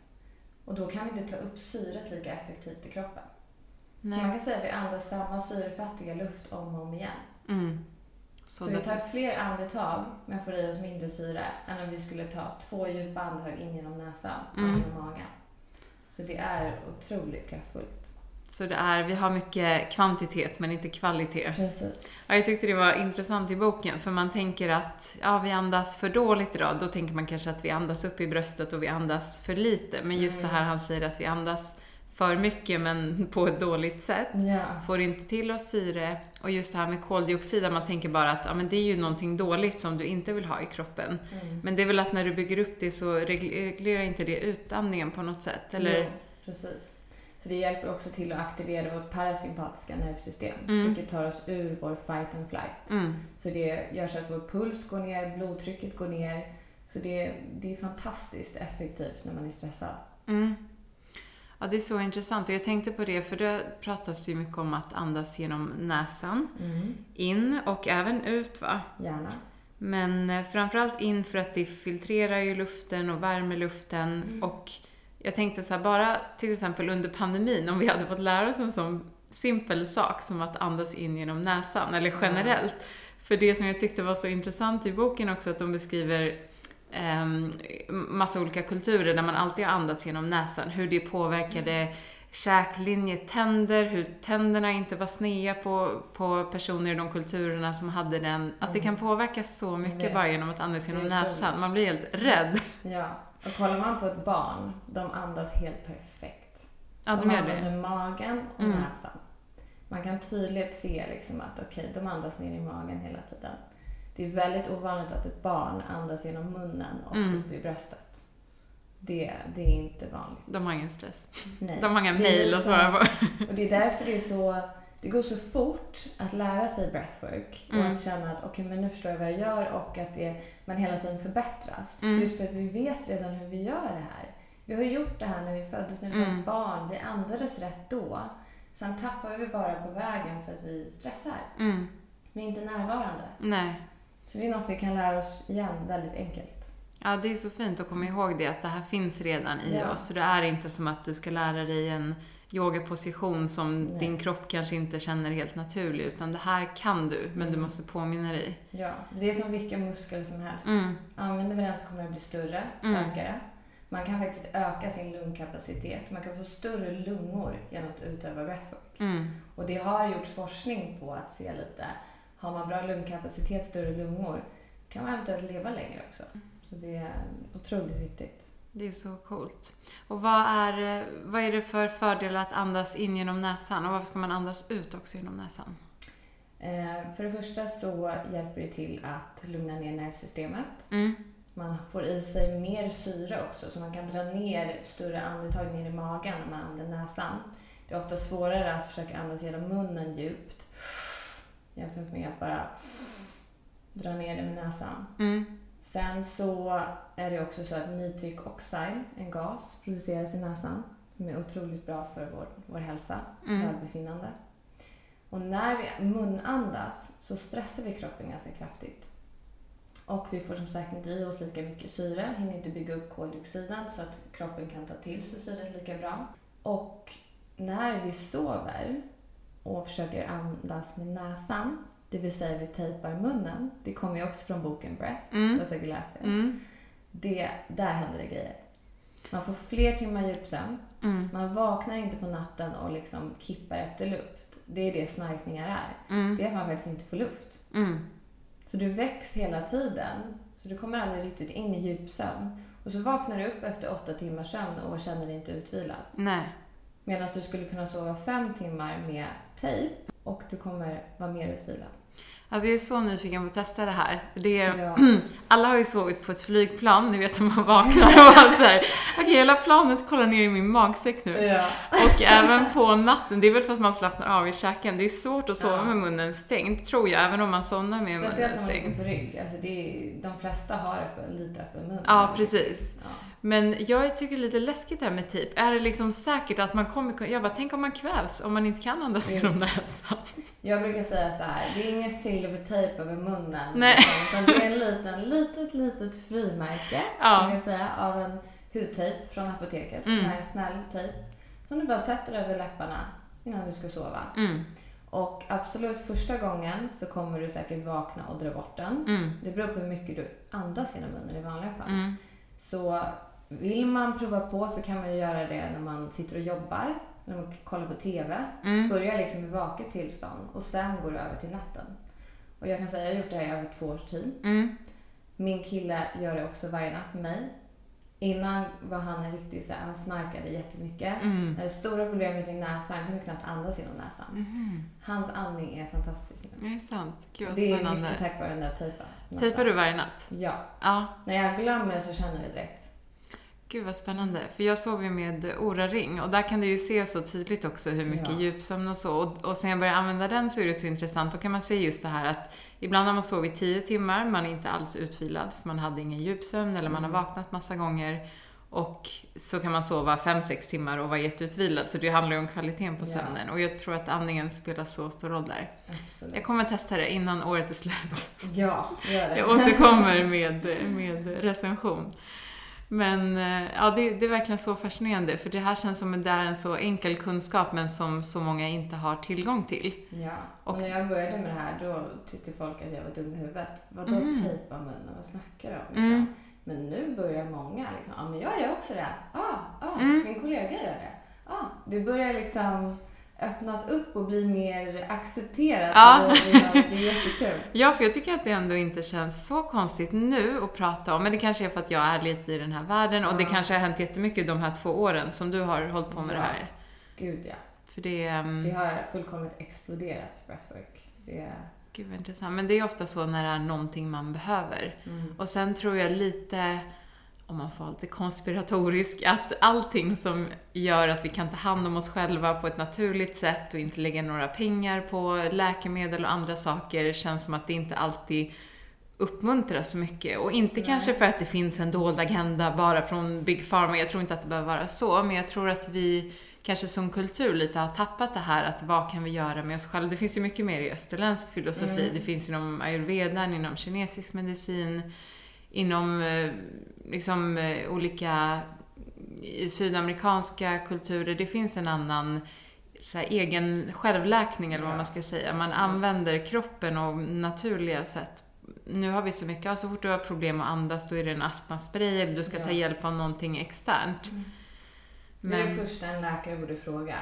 [SPEAKER 2] Och då kan vi inte ta upp syret lika effektivt i kroppen. Så man
[SPEAKER 1] Nej.
[SPEAKER 2] kan säga att vi andas samma syrefattiga luft om och om igen.
[SPEAKER 1] Mm.
[SPEAKER 2] Så,
[SPEAKER 1] Så,
[SPEAKER 2] vi tar fler andetag men får i oss mindre syre än om vi skulle ta två djupa andetag in genom näsan och
[SPEAKER 1] Mm.
[SPEAKER 2] genom magen. Så det är otroligt kraftfullt.
[SPEAKER 1] Så det är, vi har mycket kvantitet men inte kvalitet.
[SPEAKER 2] Precis.
[SPEAKER 1] Ja, jag tyckte det var intressant i boken, för man tänker att ja, vi andas för dåligt idag. Då tänker man kanske att vi andas upp i bröstet och vi andas för lite. Men just
[SPEAKER 2] Mm.
[SPEAKER 1] det här han säger att vi andas för mycket men på ett dåligt sätt.
[SPEAKER 2] Ja.
[SPEAKER 1] Får inte till oss syre. Och just det här med koldioxid, där man tänker bara att ja, men det är ju någonting dåligt som du inte vill ha i kroppen.
[SPEAKER 2] Mm.
[SPEAKER 1] Men det är väl att när du bygger upp det så regl- reglerar inte det utandningen på något sätt? Eller?
[SPEAKER 2] Jo, precis. Så det hjälper också till att aktivera vårt parasympatiska nervsystem,
[SPEAKER 1] Mm.
[SPEAKER 2] vilket tar oss ur vår fight and flight.
[SPEAKER 1] Mm.
[SPEAKER 2] Så det gör så att vår puls går ner, blodtrycket går ner. Så det, det är fantastiskt effektivt när man är stressad.
[SPEAKER 1] Mm. Ja, det är så intressant. Och jag tänkte på det, för det pratas ju mycket om att andas genom näsan. In och även ut, va?
[SPEAKER 2] Gärna.
[SPEAKER 1] Men eh, framförallt in för att det filtrerar ju luften och värmer luften.
[SPEAKER 2] Mm.
[SPEAKER 1] Och jag tänkte så här, bara till exempel under pandemin, om vi hade fått lära oss en sån simpel sak som att andas in genom näsan, eller generellt. För det som jag tyckte var så intressant i boken också, att de beskriver um, massa olika kulturer där man alltid har andats genom näsan, hur det påverkade käklinje, tänder, hur tänderna inte var sneda på, på personer i de kulturerna som hade den. Att det kan påverka så mycket bara genom att andas genom näsan. Man blir helt rädd.
[SPEAKER 2] Ja. Och kollar man på ett barn, de andas helt perfekt.
[SPEAKER 1] Ja,
[SPEAKER 2] de
[SPEAKER 1] de gör
[SPEAKER 2] använder
[SPEAKER 1] det.
[SPEAKER 2] magen och
[SPEAKER 1] Mm.
[SPEAKER 2] näsan. Man kan tydligt se liksom att okej, de andas ner i magen hela tiden. Det är väldigt ovanligt att ett barn andas genom munnen och
[SPEAKER 1] Mm.
[SPEAKER 2] upp i bröstet. Det, det är inte vanligt.
[SPEAKER 1] De har ingen stress.
[SPEAKER 2] Nej.
[SPEAKER 1] De har inga mejl att svara på.
[SPEAKER 2] Och det är därför det är så... Det går så fort att lära sig breathwork och
[SPEAKER 1] Mm.
[SPEAKER 2] att känna att okej, men nu förstår jag vad jag gör och att det, man hela tiden förbättras.
[SPEAKER 1] Mm.
[SPEAKER 2] Just för att vi vet redan hur vi gör det här. Vi har gjort det här när vi föddes, när vi
[SPEAKER 1] Mm.
[SPEAKER 2] var barn. Vi andades rätt då. Sen tappar vi bara på vägen för att vi stressar.
[SPEAKER 1] Mm.
[SPEAKER 2] Vi är inte närvarande.
[SPEAKER 1] Nej.
[SPEAKER 2] Så det är något vi kan lära oss igen väldigt enkelt.
[SPEAKER 1] Ja, det är så fint att komma ihåg det, att det här finns redan i
[SPEAKER 2] Ja.
[SPEAKER 1] oss. Så det är inte som att du ska lära dig en yogaposition som
[SPEAKER 2] Nej.
[SPEAKER 1] din kropp kanske inte känner helt naturlig, utan det här kan du, men du
[SPEAKER 2] Mm.
[SPEAKER 1] måste påminna dig.
[SPEAKER 2] Ja, det är som vilken muskel som helst.
[SPEAKER 1] Mm.
[SPEAKER 2] Använder vi den så kommer den bli större,
[SPEAKER 1] Mm.
[SPEAKER 2] starkare. Man kan faktiskt öka sin lungkapacitet. Man kan få större lungor genom att utöva breathwork.
[SPEAKER 1] Mm.
[SPEAKER 2] Och det har gjorts forskning på att se lite, har man bra lungkapacitet, större lungor, kan man eventuellt leva längre också. Så det är otroligt viktigt.
[SPEAKER 1] Det är så coolt. Och vad är, vad är det för fördelar att andas in genom näsan? Och varför ska man andas ut också genom näsan?
[SPEAKER 2] Eh, för det första så hjälper det till att lugna ner nervsystemet.
[SPEAKER 1] Mm.
[SPEAKER 2] Man får i sig mer syre också, så man kan dra ner större andetag ner i magen när man använder näsan. Det är ofta svårare att försöka andas genom munnen djupt jämfört med att bara dra ner det med näsan.
[SPEAKER 1] Mm.
[SPEAKER 2] Sen så är det också så att nitric oxide, en gas, produceras i näsan som är otroligt bra för vår, vår hälsa,
[SPEAKER 1] Mm.
[SPEAKER 2] välbefinnande. Och när vi munandas så stressar vi kroppen ganska kraftigt. Och vi får som sagt inte i oss lika mycket syre, hinner inte bygga upp koldioxiden så att kroppen kan ta till sig syret lika bra. Och när vi sover och försöker andas med näsan, det vill säga vi tejpar munnen, det kommer ju också från boken Breath, du
[SPEAKER 1] Mm.
[SPEAKER 2] har säkert läst det.
[SPEAKER 1] Mm.
[SPEAKER 2] det. Där händer det grejer. Man får fler timmar djupsömn,
[SPEAKER 1] Mm.
[SPEAKER 2] man vaknar inte på natten och liksom kippar efter luft. Det är det snarkningar är.
[SPEAKER 1] Mm.
[SPEAKER 2] Det är att man faktiskt inte får luft.
[SPEAKER 1] Mm.
[SPEAKER 2] Så du väcks hela tiden. Så du kommer aldrig riktigt in i djupsömn. Och så vaknar du upp efter åtta timmars sömn och känner dig inte utvilad.
[SPEAKER 1] Nej.
[SPEAKER 2] Medan du skulle kunna sova fem timmar med tejp och du kommer vara mer utvilad.
[SPEAKER 1] Alltså jag är så nyfiken på att testa det här. Det är,
[SPEAKER 2] Ja.
[SPEAKER 1] Alla har ju sovit på ett flygplan, ni vet när man vaknar och bara såhär, okej hela planet kollar ner i min magsäck nu.
[SPEAKER 2] Ja.
[SPEAKER 1] Och även på natten, det är väl för att man slappnar av i käken. Det är svårt att sova
[SPEAKER 2] Ja.
[SPEAKER 1] med munnen stängd, tror jag, även om man somnar med
[SPEAKER 2] Speciellt
[SPEAKER 1] munnen
[SPEAKER 2] när man ligger
[SPEAKER 1] stängd.
[SPEAKER 2] på rygg. Alltså det är, de flesta har öppen, lite öppen mun.
[SPEAKER 1] Ja, precis.
[SPEAKER 2] Ja.
[SPEAKER 1] Men jag tycker det är lite läskigt det här med tejp. Är det liksom säkert att man kommer kunna... Jag bara, tänk om man kvävs om man inte kan andas
[SPEAKER 2] Mm.
[SPEAKER 1] genom näsan.
[SPEAKER 2] Jag brukar säga så här, det är ingen silvertejp över munnen.
[SPEAKER 1] Nej.
[SPEAKER 2] Utan det är en liten, litet, litet frimärke,
[SPEAKER 1] Ja.
[SPEAKER 2] kan jag säga, av en hudtejp från apoteket.
[SPEAKER 1] Mm.
[SPEAKER 2] Som är en snäll tejp. Som du bara sätter över läpparna innan du ska sova.
[SPEAKER 1] Mm,
[SPEAKER 2] Och absolut, första gången så kommer du säkert vakna och dra bort den.
[SPEAKER 1] mm,
[SPEAKER 2] Det beror på hur mycket du andas genom munnen i vanliga fall.
[SPEAKER 1] mm,
[SPEAKER 2] Så vill man prova på så kan man ju göra det när man sitter och jobbar, när man kollar på TV.
[SPEAKER 1] mm.
[SPEAKER 2] Börja liksom i vaket tillstånd och sen går du över till natten. Och jag kan säga, jag har gjort det här i över två års tid.
[SPEAKER 1] Mm.
[SPEAKER 2] Min kille gör det också varje natt med mig. Innan var han en riktig så han snarkade jättemycket.
[SPEAKER 1] Mm.
[SPEAKER 2] Han hade stora problem med sin näsa, han kunde knappt andas genom näsan.
[SPEAKER 1] Mhm.
[SPEAKER 2] Hans andning är fantastisk nu.
[SPEAKER 1] Det är sant. Gud vad
[SPEAKER 2] Det är mycket tack vare den där tejpen.
[SPEAKER 1] Tejpar du varje natt?
[SPEAKER 2] Ja.
[SPEAKER 1] Ja.
[SPEAKER 2] När jag glömmer så känner jag det direkt.
[SPEAKER 1] Gud vad spännande. För jag sov ju med Ora-ring och där kan du ju se så tydligt också hur mycket
[SPEAKER 2] Ja.
[SPEAKER 1] djupsömn och så. Och, och sen jag började använda den så är det så intressant. Då kan man se just det här att ibland har man sovit 10 timmar, man är inte alls utvilad för man hade ingen djupsömn eller man har
[SPEAKER 2] Mm.
[SPEAKER 1] vaknat massa gånger. Och så kan man sova 5-6 timmar och vara jätteutvilad. Så det handlar ju om kvaliteten på sömnen. Och jag tror att andningen spelar så stor roll där.
[SPEAKER 2] Absolut.
[SPEAKER 1] Jag kommer testa det innan året är slut.
[SPEAKER 2] Ja, gör det.
[SPEAKER 1] Jag återkommer med, med recension. Men eh, ja, det, det är verkligen så fascinerande, för det här känns som det är en så enkel kunskap, men som så många inte har tillgång till.
[SPEAKER 2] Ja, och,
[SPEAKER 1] Och-
[SPEAKER 2] när jag började med det här då tyckte folk att jag var dum i huvudet. Vadå
[SPEAKER 1] Mm.
[SPEAKER 2] tejpa munnen? Vad snackar du om? Liksom.
[SPEAKER 1] Mm.
[SPEAKER 2] Men nu börjar många liksom, ja men jag gör också det. Ja, ja,
[SPEAKER 1] Mm.
[SPEAKER 2] min kollega gör det. Ja, det börjar liksom öppnas upp och bli mer accepterat.
[SPEAKER 1] Ja.
[SPEAKER 2] Det, är- det är jättekul.
[SPEAKER 1] Ja, för jag tycker att det ändå inte känns så konstigt nu att prata om, men det kanske är för att jag är lite i den här världen och det
[SPEAKER 2] Ja.
[SPEAKER 1] kanske har hänt jättemycket de här två åren som du har hållit på med
[SPEAKER 2] Ja.
[SPEAKER 1] det här.
[SPEAKER 2] Gud ja.
[SPEAKER 1] För det, mm,
[SPEAKER 2] Det har fullkomligt exploderat, breathwork. Det
[SPEAKER 1] gud vad intressant. Men det är ofta så när det är någonting man behöver.
[SPEAKER 2] Mm.
[SPEAKER 1] Och sen tror jag lite, om man får lite konspiratorisk, att allting som gör att vi kan ta hand om oss själva på ett naturligt sätt och inte lägga några pengar på läkemedel och andra saker känns som att det inte alltid uppmuntras så mycket. Och inte
[SPEAKER 2] Nej.
[SPEAKER 1] kanske för att det finns en dold agenda bara från Big Pharma, jag tror inte att det behöver vara så, men jag tror att vi kanske som kultur lite har tappat det här att vad kan vi göra med oss själva? Det finns ju mycket mer i österländsk filosofi.
[SPEAKER 2] Mm.
[SPEAKER 1] Det finns inom ayurvedan, inom kinesisk medicin, inom eh, liksom eh, olika i sydamerikanska kulturer. Det finns en annan så här, egen självläkning eller vad man ska säga. Man
[SPEAKER 2] absolut.
[SPEAKER 1] använder kroppen och naturliga sätt. Nu har vi så mycket, ja, så fort du har problem att andas då är det en astmaspray eller du ska ta
[SPEAKER 2] Ja.
[SPEAKER 1] hjälp av någonting externt.
[SPEAKER 2] Det är det
[SPEAKER 1] Men,
[SPEAKER 2] första en läkare borde fråga.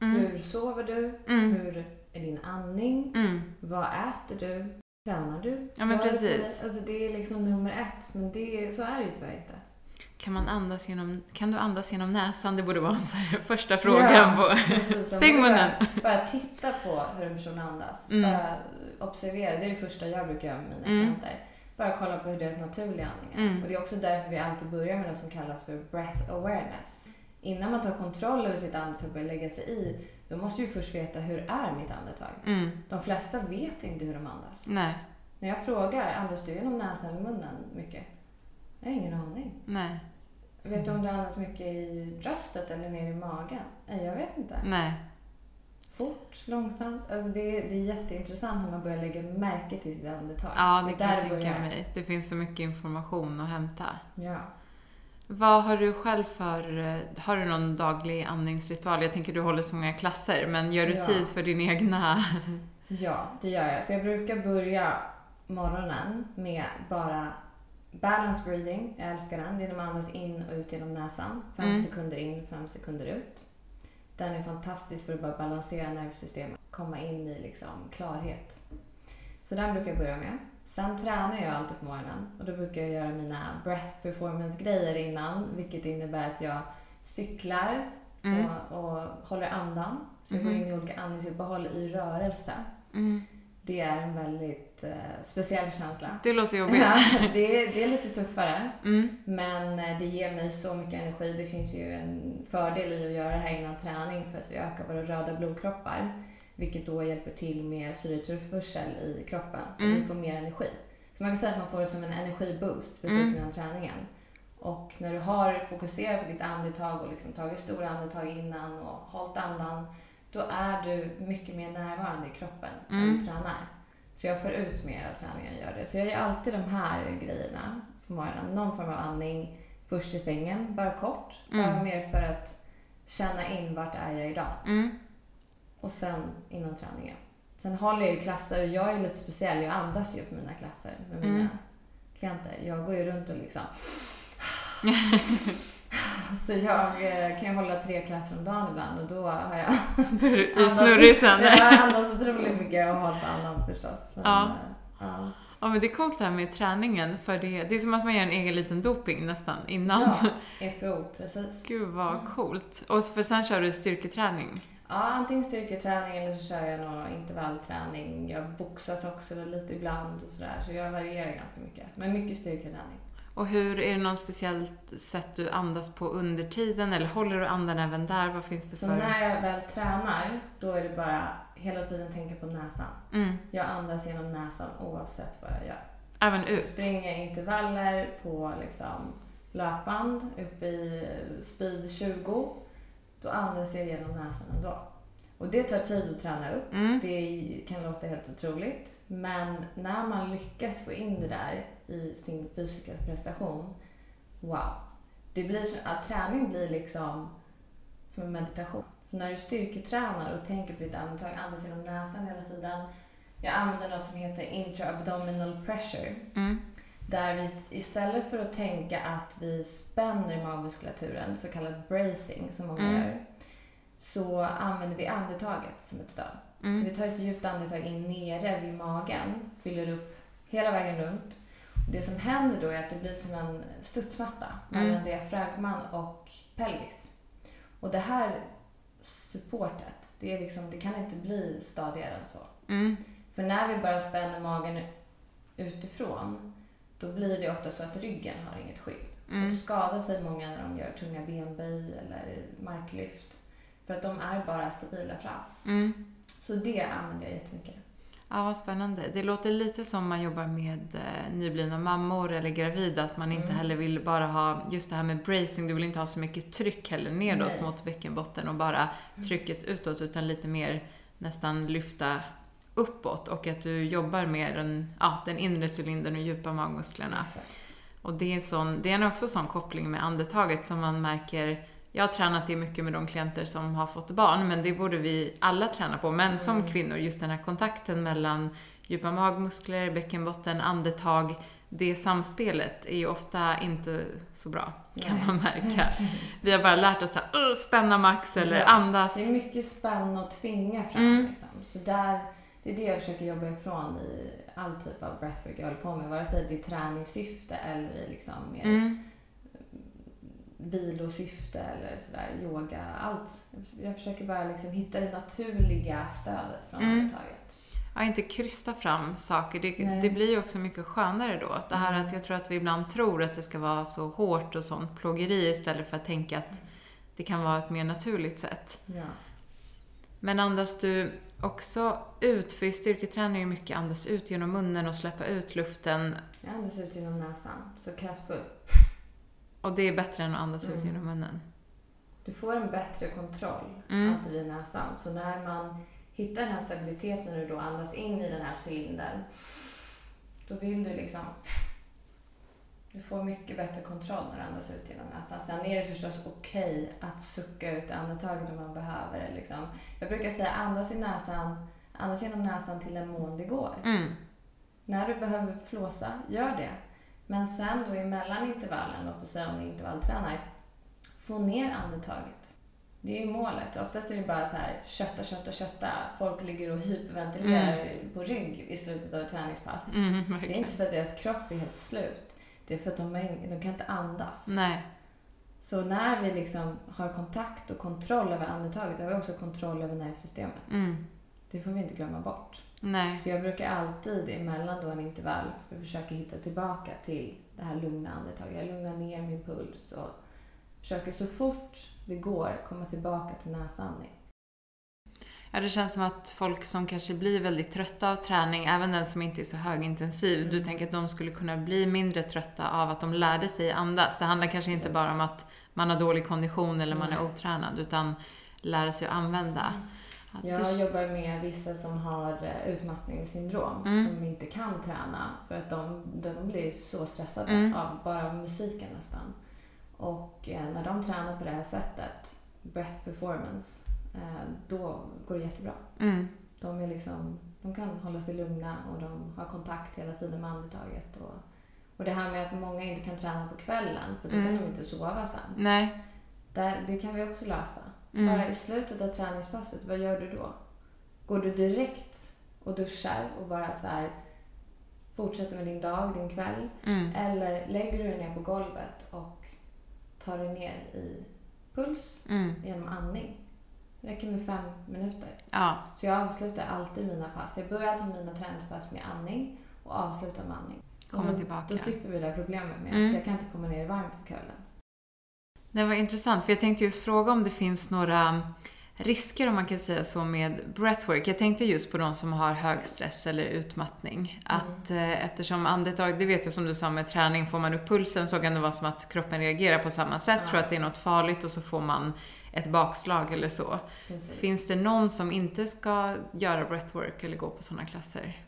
[SPEAKER 1] mm,
[SPEAKER 2] Hur sover du?
[SPEAKER 1] mm,
[SPEAKER 2] Hur är din andning?
[SPEAKER 1] mm.
[SPEAKER 2] Vad äter du? Tränar du?
[SPEAKER 1] Ja, men precis.
[SPEAKER 2] Alltså det är liksom nummer ett, men det, så är det ju tyvärr inte.
[SPEAKER 1] Kan, man andas genom, kan du andas genom näsan? Det borde vara en så här första frågan
[SPEAKER 2] Ja,
[SPEAKER 1] på...
[SPEAKER 2] precis. Så
[SPEAKER 1] Stäng munnen.
[SPEAKER 2] Bara, bara titta på hur en person andas.
[SPEAKER 1] Mm.
[SPEAKER 2] Bara observera. Det är det första jag brukar göra med mina
[SPEAKER 1] Mm.
[SPEAKER 2] klienter. Bara kolla på hur deras naturliga andning är.
[SPEAKER 1] Mm.
[SPEAKER 2] Och det är också därför vi alltid börjar med något som kallas för breath awareness. Innan man tar kontroll över sitt andetag och börjar lägga sig i, då måste vi först veta hur är mitt andetag?
[SPEAKER 1] Mm.
[SPEAKER 2] De flesta vet inte hur de andas.
[SPEAKER 1] Nej,
[SPEAKER 2] När jag frågar, andas du genom näsan eller munnen mycket? Jag har ingen aning.
[SPEAKER 1] nej,
[SPEAKER 2] Vet du om du andas mycket i bröstet eller ner i magen? Nej, jag vet inte.
[SPEAKER 1] nej.
[SPEAKER 2] Fort, långsamt. Alltså det, är, det är jätteintressant när man börjar lägga märke till sitt andetag.
[SPEAKER 1] Ja, det
[SPEAKER 2] är
[SPEAKER 1] kan jag tänka mig. Det finns så mycket information att hämta.
[SPEAKER 2] Ja.
[SPEAKER 1] Vad har du själv för... eh, Har du någon daglig andningsritual? Jag tänker du håller så många klasser, men gör du
[SPEAKER 2] Ja.
[SPEAKER 1] tid för din egna...
[SPEAKER 2] ja, det gör jag. Så jag brukar börja morgonen med bara balance breathing. Jag älskar den. Det är när man andas in och ut genom näsan. Fem
[SPEAKER 1] Mm.
[SPEAKER 2] sekunder in, fem sekunder ut. Den är fantastisk för att bara balansera nervsystemet. Komma in i liksom klarhet. Så den brukar jag börja med. Sen tränar jag alltid på morgonen och då brukar jag göra mina breath performance grejer innan. Vilket innebär att jag cyklar
[SPEAKER 1] Mm.
[SPEAKER 2] och, och håller andan. Så jag går
[SPEAKER 1] Mhm.
[SPEAKER 2] in i olika andningsuppehåll i rörelse.
[SPEAKER 1] Mm.
[SPEAKER 2] Det är en väldigt eh, speciell känsla.
[SPEAKER 1] Det låter jobbigt.
[SPEAKER 2] Ja, det, är, det är lite tuffare,
[SPEAKER 1] Mm.
[SPEAKER 2] men eh, det ger mig så mycket energi. Det finns ju en fördel i att göra det här innan träning för att vi ökar våra röda blodkroppar, vilket då hjälper till med syretillförsel i kroppen, så
[SPEAKER 1] Mm.
[SPEAKER 2] vi får mer energi. Så man kan säga att man får det som en energiboost precis
[SPEAKER 1] Mm.
[SPEAKER 2] innan träningen. Och när du har fokuserat på ditt andetag och liksom tagit stora andetag innan och hållit andan, då är du mycket mer närvarande i kroppen när
[SPEAKER 1] Mm.
[SPEAKER 2] du tränar. Så jag får ut mer av träningen gör det. Så jag gör alltid de här grejerna på morgonen. Någon form av andning först i sängen, bara kort. Bara
[SPEAKER 1] Mm.
[SPEAKER 2] mer för att känna in vart är jag idag.
[SPEAKER 1] Mm.
[SPEAKER 2] Och sen innan träningen. Sen håller jag ju klasser och jag är lite speciell. Jag andas ju på mina klasser med mina
[SPEAKER 1] Mm.
[SPEAKER 2] klienter. Jag går ju runt och liksom... Så jag eh, kan ju hålla tre klasser om dagen ibland och då har jag
[SPEAKER 1] är du i
[SPEAKER 2] andats-
[SPEAKER 1] snurrisen.
[SPEAKER 2] Jag andas otroligt mycket och hållit andan förstås. Men,
[SPEAKER 1] Ja.
[SPEAKER 2] eh, ja.
[SPEAKER 1] Ja, men det är coolt det här med träningen, för det, det är som att man gör en egen liten doping nästan innan.
[SPEAKER 2] Ja, EPO, precis.
[SPEAKER 1] Gud vad coolt. Och för sen kör du styrketräning.
[SPEAKER 2] Ja, antingen styrketräning eller så kör jag någon intervallträning. Jag boxas också lite ibland och sådär. Så jag varierar ganska mycket. Men mycket styrketräning.
[SPEAKER 1] Och hur, är det något speciellt sätt du andas på under tiden eller håller du andan även där? Vad finns det
[SPEAKER 2] Så
[SPEAKER 1] för?
[SPEAKER 2] när jag väl tränar, då är det bara hela tiden tänka på näsan.
[SPEAKER 1] Mm.
[SPEAKER 2] Jag andas genom näsan oavsett vad jag gör.
[SPEAKER 1] Även
[SPEAKER 2] Så
[SPEAKER 1] ut?
[SPEAKER 2] springer jag intervaller på liksom löpband upp i speed 20, då andas jag genom näsan ändå. Och det tar tid att träna upp.
[SPEAKER 1] Mm.
[SPEAKER 2] Det kan låta helt otroligt, men när man lyckas få in det där i sin fysiska prestation, wow. Det blir så, att träning blir liksom som en meditation. Så när du styrketränar och tänker på ditt andetag, andas genom näsan hela tiden. Jag använder något som heter intra-abdominal pressure.
[SPEAKER 1] Mm.
[SPEAKER 2] Där vi istället för att tänka att vi spänner magmuskulaturen, så kallad bracing som många
[SPEAKER 1] Mm.
[SPEAKER 2] gör, så använder vi andetaget som ett stöd. Så
[SPEAKER 1] Mm.
[SPEAKER 2] vi tar ett djupt andetag in nere vid magen, fyller upp hela vägen runt. Och det som händer då är att det blir som en studsmatta
[SPEAKER 1] Mm.
[SPEAKER 2] mellan diafragman och pelvis. Och det här supportet, det, är liksom, det kan inte bli stadigare än så.
[SPEAKER 1] Mm.
[SPEAKER 2] För när vi bara spänner magen utifrån, då blir det ofta så att ryggen har inget skydd.
[SPEAKER 1] Mm.
[SPEAKER 2] Och skadar sig många när de gör tunga benböj eller marklyft. För att de är bara stabila fram.
[SPEAKER 1] Mm.
[SPEAKER 2] Så det använder jag jättemycket.
[SPEAKER 1] Ja, vad spännande. Det låter lite som man jobbar med eh, nyblivna mammor eller gravida, att man inte
[SPEAKER 2] Mm.
[SPEAKER 1] heller vill bara ha just det här med bracing, du vill inte ha så mycket tryck heller nedåt
[SPEAKER 2] Nej.
[SPEAKER 1] mot bäckenbotten och bara trycket utåt, utan lite mer nästan lyfta uppåt och att du jobbar med den, ja, den inre cylindern och djupa magmusklerna.
[SPEAKER 2] Exakt.
[SPEAKER 1] Och det är, sån, det är en också sån koppling med andetaget som man märker jag har tränat det mycket med de klienter som har fått barn, men det borde vi alla träna på. Men som
[SPEAKER 2] Mm.
[SPEAKER 1] kvinnor, just den här kontakten mellan djupa magmuskler, bäckenbotten, andetag, det samspelet är ju ofta inte så bra, kan
[SPEAKER 2] Nej.
[SPEAKER 1] man märka. Vi har bara lärt oss att spänna max eller
[SPEAKER 2] Ja,
[SPEAKER 1] andas.
[SPEAKER 2] Det är mycket spänn och tvinga fram.
[SPEAKER 1] Mm.
[SPEAKER 2] Liksom. Så där, det är det jag försöker jobba ifrån i all typ av breathwork jag håller på med. Vare sig det är träningssyfte eller i liksom mer
[SPEAKER 1] Mm.
[SPEAKER 2] vilosyfte eller sådär, yoga, allt. Jag försöker bara liksom hitta det naturliga stödet från
[SPEAKER 1] Mm.
[SPEAKER 2] andetaget.
[SPEAKER 1] Ja, inte krysta fram saker. Det, det blir ju också mycket skönare då. Det här
[SPEAKER 2] Mm.
[SPEAKER 1] att jag tror att vi ibland tror att det ska vara så hårt och sånt plågeri istället för att tänka att det kan vara ett mer naturligt sätt.
[SPEAKER 2] Ja.
[SPEAKER 1] Men andas du också ut? För i styrketräning är mycket andas ut genom munnen och släppa ut luften.
[SPEAKER 2] Jag andas ut genom näsan, så kraftfull.
[SPEAKER 1] Och det är bättre än att andas ut
[SPEAKER 2] Mm.
[SPEAKER 1] genom munnen.
[SPEAKER 2] Du får en bättre kontroll
[SPEAKER 1] Mm.
[SPEAKER 2] alltid vid näsan. Så när man hittar den här stabiliteten när du då andas in i den här cylindern, då vill du liksom... Du får mycket bättre kontroll när du andas ut genom näsan. Sen är det förstås okej att sucka ut andetaget om man behöver det. Liksom. Jag brukar säga andas i näsan, andas genom näsan till den mån det går.
[SPEAKER 1] Mm.
[SPEAKER 2] När du behöver flåsa, gör det. Men sen då emellan intervallen, låt oss säga om vi intervalltränar, få ner andetaget. Det är ju målet. Oftast är det bara så här kötta, kötta, kötta. Folk ligger och hyperventilerar på rygg i slutet av ett träningspass.
[SPEAKER 1] Mm,
[SPEAKER 2] Det är inte för att deras kropp är helt slut. Det är för att de, de kan inte andas.
[SPEAKER 1] Nej.
[SPEAKER 2] Så när vi liksom har kontakt och kontroll över andetaget, har vi också kontroll över nervsystemet.
[SPEAKER 1] Mm.
[SPEAKER 2] Det får vi inte glömma bort.
[SPEAKER 1] Nej.
[SPEAKER 2] Så jag brukar alltid emellan då en intervall för försöka hitta tillbaka till det här lugna andetaget. Jag lugnar ner min puls och försöker så fort det går komma tillbaka till näsandning.
[SPEAKER 1] Ja, det känns som att folk som kanske blir väldigt trötta av träning, även den som inte är så högintensiv, du
[SPEAKER 2] Mm.
[SPEAKER 1] tänker att de skulle kunna bli mindre trötta av att de lärde sig andas. Det handlar kanske inte bara om att man har dålig kondition eller man är otränad, utan lära sig att använda. Att
[SPEAKER 2] Jag jobbar med vissa som har eh, utmattningssyndrom
[SPEAKER 1] Mm.
[SPEAKER 2] som inte kan träna för att de, de blir så stressade
[SPEAKER 1] Mm.
[SPEAKER 2] av bara musiken nästan. Och eh, när de tränar på det här sättet, breath performance, då går det jättebra.
[SPEAKER 1] Mm.
[SPEAKER 2] De, är liksom, de kan hålla sig lugna och de har kontakt hela tiden med andetaget. Och, och det här med att många inte kan träna på kvällen för då
[SPEAKER 1] Mm.
[SPEAKER 2] kan de inte sova sen.
[SPEAKER 1] Nej.
[SPEAKER 2] Där, det kan vi också lösa.
[SPEAKER 1] Mm.
[SPEAKER 2] Bara i slutet av träningspasset, vad gör du då? Går du direkt och duschar och bara så här fortsätter med din dag, din kväll?
[SPEAKER 1] Mm.
[SPEAKER 2] Eller lägger du dig ner på golvet och tar dig ner i puls
[SPEAKER 1] Mm.
[SPEAKER 2] genom andning? Det räcker med fem minuter.
[SPEAKER 1] Ja.
[SPEAKER 2] Så jag avslutar alltid mina pass. Jag börjar alltid mina träningspass med andning och avslutar med andning.
[SPEAKER 1] Komma
[SPEAKER 2] då,
[SPEAKER 1] tillbaka.
[SPEAKER 2] Då slipper vi det här problemet med
[SPEAKER 1] Mm.
[SPEAKER 2] att jag kan inte komma ner i varmt på kvällen.
[SPEAKER 1] Det var intressant, för jag tänkte just fråga om det finns några risker, om man kan säga så, med breathwork. Jag tänkte just på de som har hög stress eller utmattning. Att eh, eftersom andetag, det vet jag som du sa med träning, får man upp pulsen så kan det vara som att kroppen reagerar på samma sätt,
[SPEAKER 2] Ja.
[SPEAKER 1] tror att det är något farligt och så får man ett bakslag eller så.
[SPEAKER 2] Precis.
[SPEAKER 1] Finns det någon som inte ska göra breathwork eller gå på sådana klasser?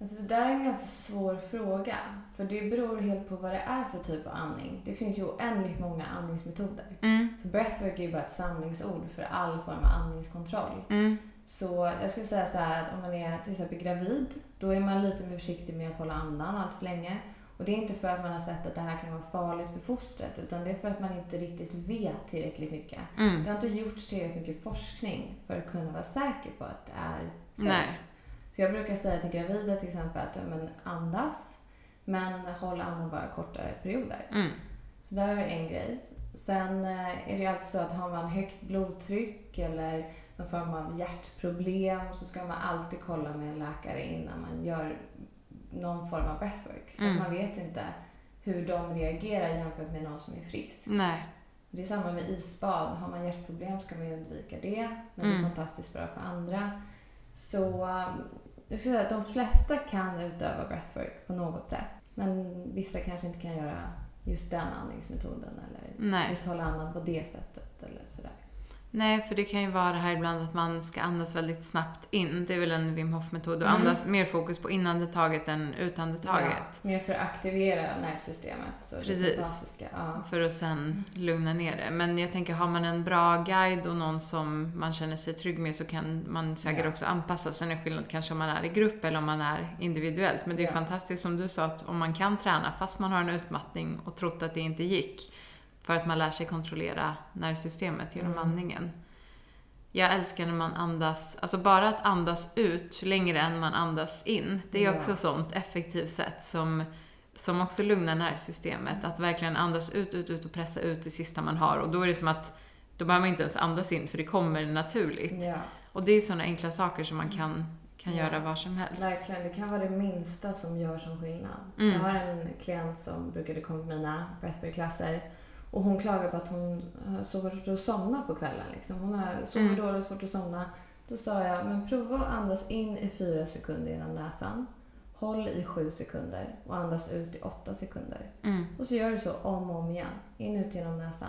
[SPEAKER 2] Alltså det där är en ganska svår fråga. För det beror helt på vad det är för typ av andning. Det finns ju oändligt många andningsmetoder.
[SPEAKER 1] Mm.
[SPEAKER 2] Så breathwork är ju bara ett samlingsord för all form av andningskontroll.
[SPEAKER 1] Mm.
[SPEAKER 2] Så jag skulle säga så här att om man är till exempel gravid, då är man lite mer försiktig med att hålla andan allt för länge. Och det är inte för att man har sett att det här kan vara farligt för fostret, utan det är för att man inte riktigt vet tillräckligt mycket.
[SPEAKER 1] Mm.
[SPEAKER 2] Det har inte gjorts tillräckligt mycket forskning för att kunna vara säker på att det är safe.
[SPEAKER 1] Nej.
[SPEAKER 2] Så jag brukar säga till gravida till exempel att men andas, men håll andan bara kortare perioder.
[SPEAKER 1] Mm.
[SPEAKER 2] Så där har vi en grej. Sen eh, är det ju alltid så att har man högt blodtryck eller någon form av hjärtproblem så ska man alltid kolla med en läkare innan man gör någon form av breathwork. För
[SPEAKER 1] Mm.
[SPEAKER 2] man vet inte hur de reagerar jämfört med någon som är frisk.
[SPEAKER 1] Nej.
[SPEAKER 2] Det är samma med isbad. Har man hjärtproblem ska man ju undvika det. Men det
[SPEAKER 1] Mm.
[SPEAKER 2] är fantastiskt bra för andra. Så um, jag skulle säga att de flesta kan utöva breathwork på något sätt. Men vissa kanske inte kan göra just den andningsmetoden eller
[SPEAKER 1] Nej.
[SPEAKER 2] just hålla andan på det sättet eller sådär.
[SPEAKER 1] Nej, för det kan ju vara det här ibland att man ska andas väldigt snabbt in. Det är väl en Wim Hof-metod. Och
[SPEAKER 2] Mm.
[SPEAKER 1] andas mer fokus på inandetaget än utandetaget.
[SPEAKER 2] Ja, mer för att aktivera nervsystemet. Så
[SPEAKER 1] Precis.
[SPEAKER 2] ja.
[SPEAKER 1] För att sen lugna ner det. Men jag tänker, har man en bra guide och någon som man känner sig trygg med så kan man säkert
[SPEAKER 2] Ja.
[SPEAKER 1] också anpassa. Sen är skillnad kanske om man är i grupp eller om man är individuellt. Men det är
[SPEAKER 2] Ja.
[SPEAKER 1] fantastiskt som du sa, att om man kan träna fast man har en utmattning och trott att det inte gick. För att man lär sig kontrollera nervsystemet genom
[SPEAKER 2] Mm.
[SPEAKER 1] andningen. Jag älskar när man andas, alltså bara att andas ut längre än man andas in. Det är
[SPEAKER 2] Ja.
[SPEAKER 1] också ett sånt effektivt sätt som, som också lugnar nervsystemet. Att verkligen andas ut, ut, ut och pressa ut det sista man har. Och då är det som att, då behöver man inte ens andas in för det kommer naturligt.
[SPEAKER 2] Ja,
[SPEAKER 1] Och det är sådana enkla saker som man kan, kan
[SPEAKER 2] Ja.
[SPEAKER 1] göra var som helst.
[SPEAKER 2] verkligen. Det kan vara det minsta som gör som skillnad.
[SPEAKER 1] Mm.
[SPEAKER 2] Jag har en klient som brukade komma på mina breathwork-klasser och hon klagar på att hon har svårt att somna på kvällen. Liksom. Hon har sover
[SPEAKER 1] Mm.
[SPEAKER 2] dåligt och svårt att somna. Då sa jag, men prova att andas in i fyra sekunder genom näsan. Håll i sju sekunder och andas ut i åtta sekunder.
[SPEAKER 1] Mm.
[SPEAKER 2] Och så gör du så om och om igen. In ut genom näsan.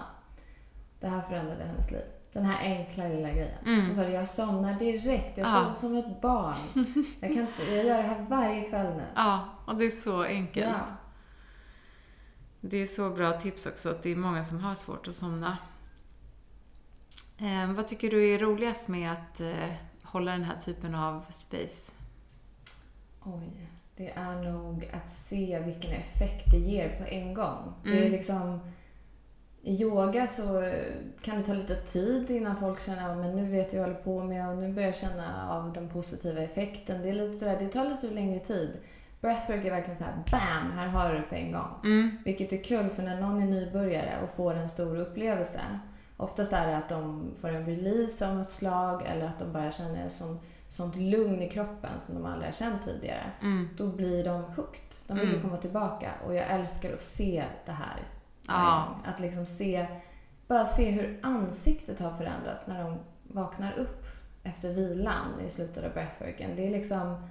[SPEAKER 2] Det här förändrade hennes liv. Den här enkla lilla grejen.
[SPEAKER 1] Mm.
[SPEAKER 2] Hon sa det, jag somnar direkt. Jag
[SPEAKER 1] Ja.
[SPEAKER 2] sover som ett barn. Jag, kan inte, jag gör det här varje kväll nu.
[SPEAKER 1] Ja, och det är så enkelt.
[SPEAKER 2] Ja.
[SPEAKER 1] Det är så bra tips också, att det är många som har svårt att somna. Eh, vad tycker du är roligast med att eh, hålla den här typen av space?
[SPEAKER 2] Oj. Det är nog att se vilken effekt det ger på en gång. Det är
[SPEAKER 1] Mm.
[SPEAKER 2] liksom... I yoga så kan det ta lite tid innan folk känner att men nu vet jag vad jag håller på med och nu börjar jag känna av den positiva effekten. Det, är lite sådär, det tar lite längre tid. Breathwork är verkligen så här, bam, här har du det på en gång.
[SPEAKER 1] Mm.
[SPEAKER 2] Vilket är kul för när någon är nybörjare och får en stor upplevelse. Oftast är det att de får en release av något slag eller att de bara känner ett sånt, sånt lugn i kroppen som de aldrig har känt tidigare.
[SPEAKER 1] Mm.
[SPEAKER 2] Då blir de hooked. De vill
[SPEAKER 1] Mm.
[SPEAKER 2] komma tillbaka och jag älskar att se det här.
[SPEAKER 1] Ja.
[SPEAKER 2] Att liksom se, bara se hur ansiktet har förändrats när de vaknar upp efter vilan i slutet av breathworken. Det är liksom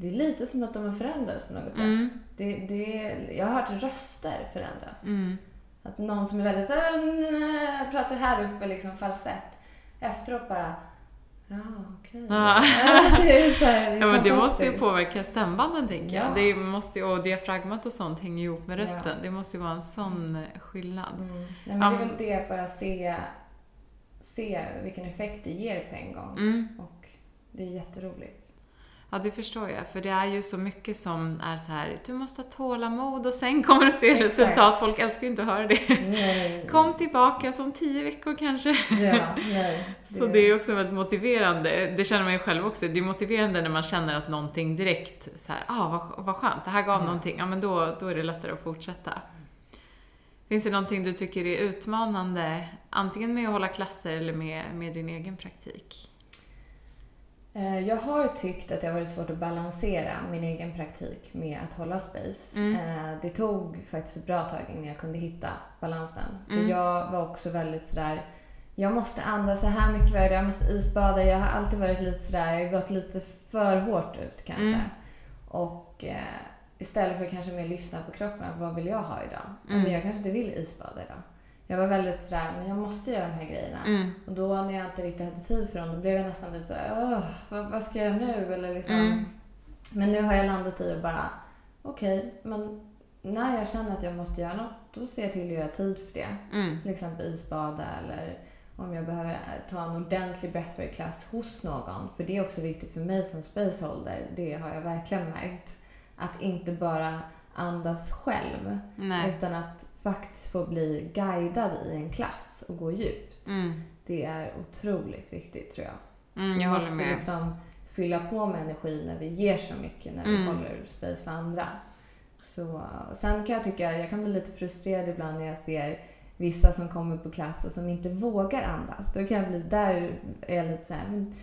[SPEAKER 2] det är lite som att de har förändrats på något
[SPEAKER 1] Mm.
[SPEAKER 2] sätt. Det, det, jag har hört röster förändras.
[SPEAKER 1] Mm.
[SPEAKER 2] Att någon som är väldigt så här, "Mm", pratar här uppe, liksom falsett. Efteråt bara, ja okej.
[SPEAKER 1] Ja.
[SPEAKER 2] det här, det
[SPEAKER 1] Ja, men det måste ju påverka stämbanden, tänker jag.
[SPEAKER 2] Ja.
[SPEAKER 1] Det måste ju, och diafragmat och sånt hänger ihop med
[SPEAKER 2] Ja.
[SPEAKER 1] rösten. Det måste ju vara en sån eh, skillnad.
[SPEAKER 2] Mm. Nej, men
[SPEAKER 1] Ja.
[SPEAKER 2] det är väl det, bara se, se vilken effekt det ger på en gång.
[SPEAKER 1] Mm.
[SPEAKER 2] Och det är jätteroligt.
[SPEAKER 1] Ja, det förstår jag. För det är ju så mycket som är så här, du måste ha tålamod och sen kommer du se
[SPEAKER 2] Exakt.
[SPEAKER 1] resultat. Folk älskar ju inte att höra det.
[SPEAKER 2] Nej.
[SPEAKER 1] Kom tillbaka som tio veckor kanske.
[SPEAKER 2] Ja, nej.
[SPEAKER 1] Så det är också väldigt motiverande. Det känner man ju själv också. Det är motiverande när man känner att någonting direkt så här, ah vad, vad skönt, det här gav
[SPEAKER 2] Ja.
[SPEAKER 1] någonting. Ja, men då, då är det lättare att fortsätta. Finns det någonting du tycker är utmanande, antingen med att hålla klasser eller med, med din egen praktik?
[SPEAKER 2] Eh, Jag har tyckt att det har varit svårt att balansera min egen praktik med att hålla space.
[SPEAKER 1] Mm.
[SPEAKER 2] Eh, Det tog faktiskt ett bra tag innan jag kunde hitta balansen. För
[SPEAKER 1] Mm.
[SPEAKER 2] jag var också väldigt sådär, jag måste andas så här mycket varje dag, jag måste isbada. Jag har alltid varit lite sådär, jag har gått lite för hårt ut kanske.
[SPEAKER 1] Mm.
[SPEAKER 2] Och eh, istället för att kanske mer lyssna på kroppen, vad vill jag ha idag?
[SPEAKER 1] Mm.
[SPEAKER 2] Men jag kanske inte vill isbada idag. Jag var väldigt sådär, men jag måste göra de här grejerna.
[SPEAKER 1] Mm.
[SPEAKER 2] Och då när jag inte riktigt hade tid för dem, då blev jag nästan lite såhär, Åh, vad, vad ska jag göra nu? Eller liksom.
[SPEAKER 1] Mm.
[SPEAKER 2] Men nu har jag landat i att bara, okej, men när jag känner att jag måste göra något, då ser jag till att göra tid för det.
[SPEAKER 1] Mm.
[SPEAKER 2] Till exempel isbada eller om jag behöver ta en ordentlig breathwork-klass hos någon. För det är också viktigt för mig som spaceholder. Det har jag verkligen märkt. Att inte bara andas själv,
[SPEAKER 1] Nej.
[SPEAKER 2] utan att faktiskt få bli guidad i en klass och gå djupt.
[SPEAKER 1] Mm.
[SPEAKER 2] Det är otroligt viktigt tror jag.
[SPEAKER 1] Mm,
[SPEAKER 2] Vi
[SPEAKER 1] jag
[SPEAKER 2] måste
[SPEAKER 1] håller med.
[SPEAKER 2] liksom fylla på med energi när vi ger så mycket, när vi
[SPEAKER 1] Mm.
[SPEAKER 2] håller space för andra. Så, sen kan jag tycka, jag kan bli lite frustrerad ibland när jag ser vissa som kommer på klass och som inte vågar andas. Då kan jag bli, där är jag lite så här, men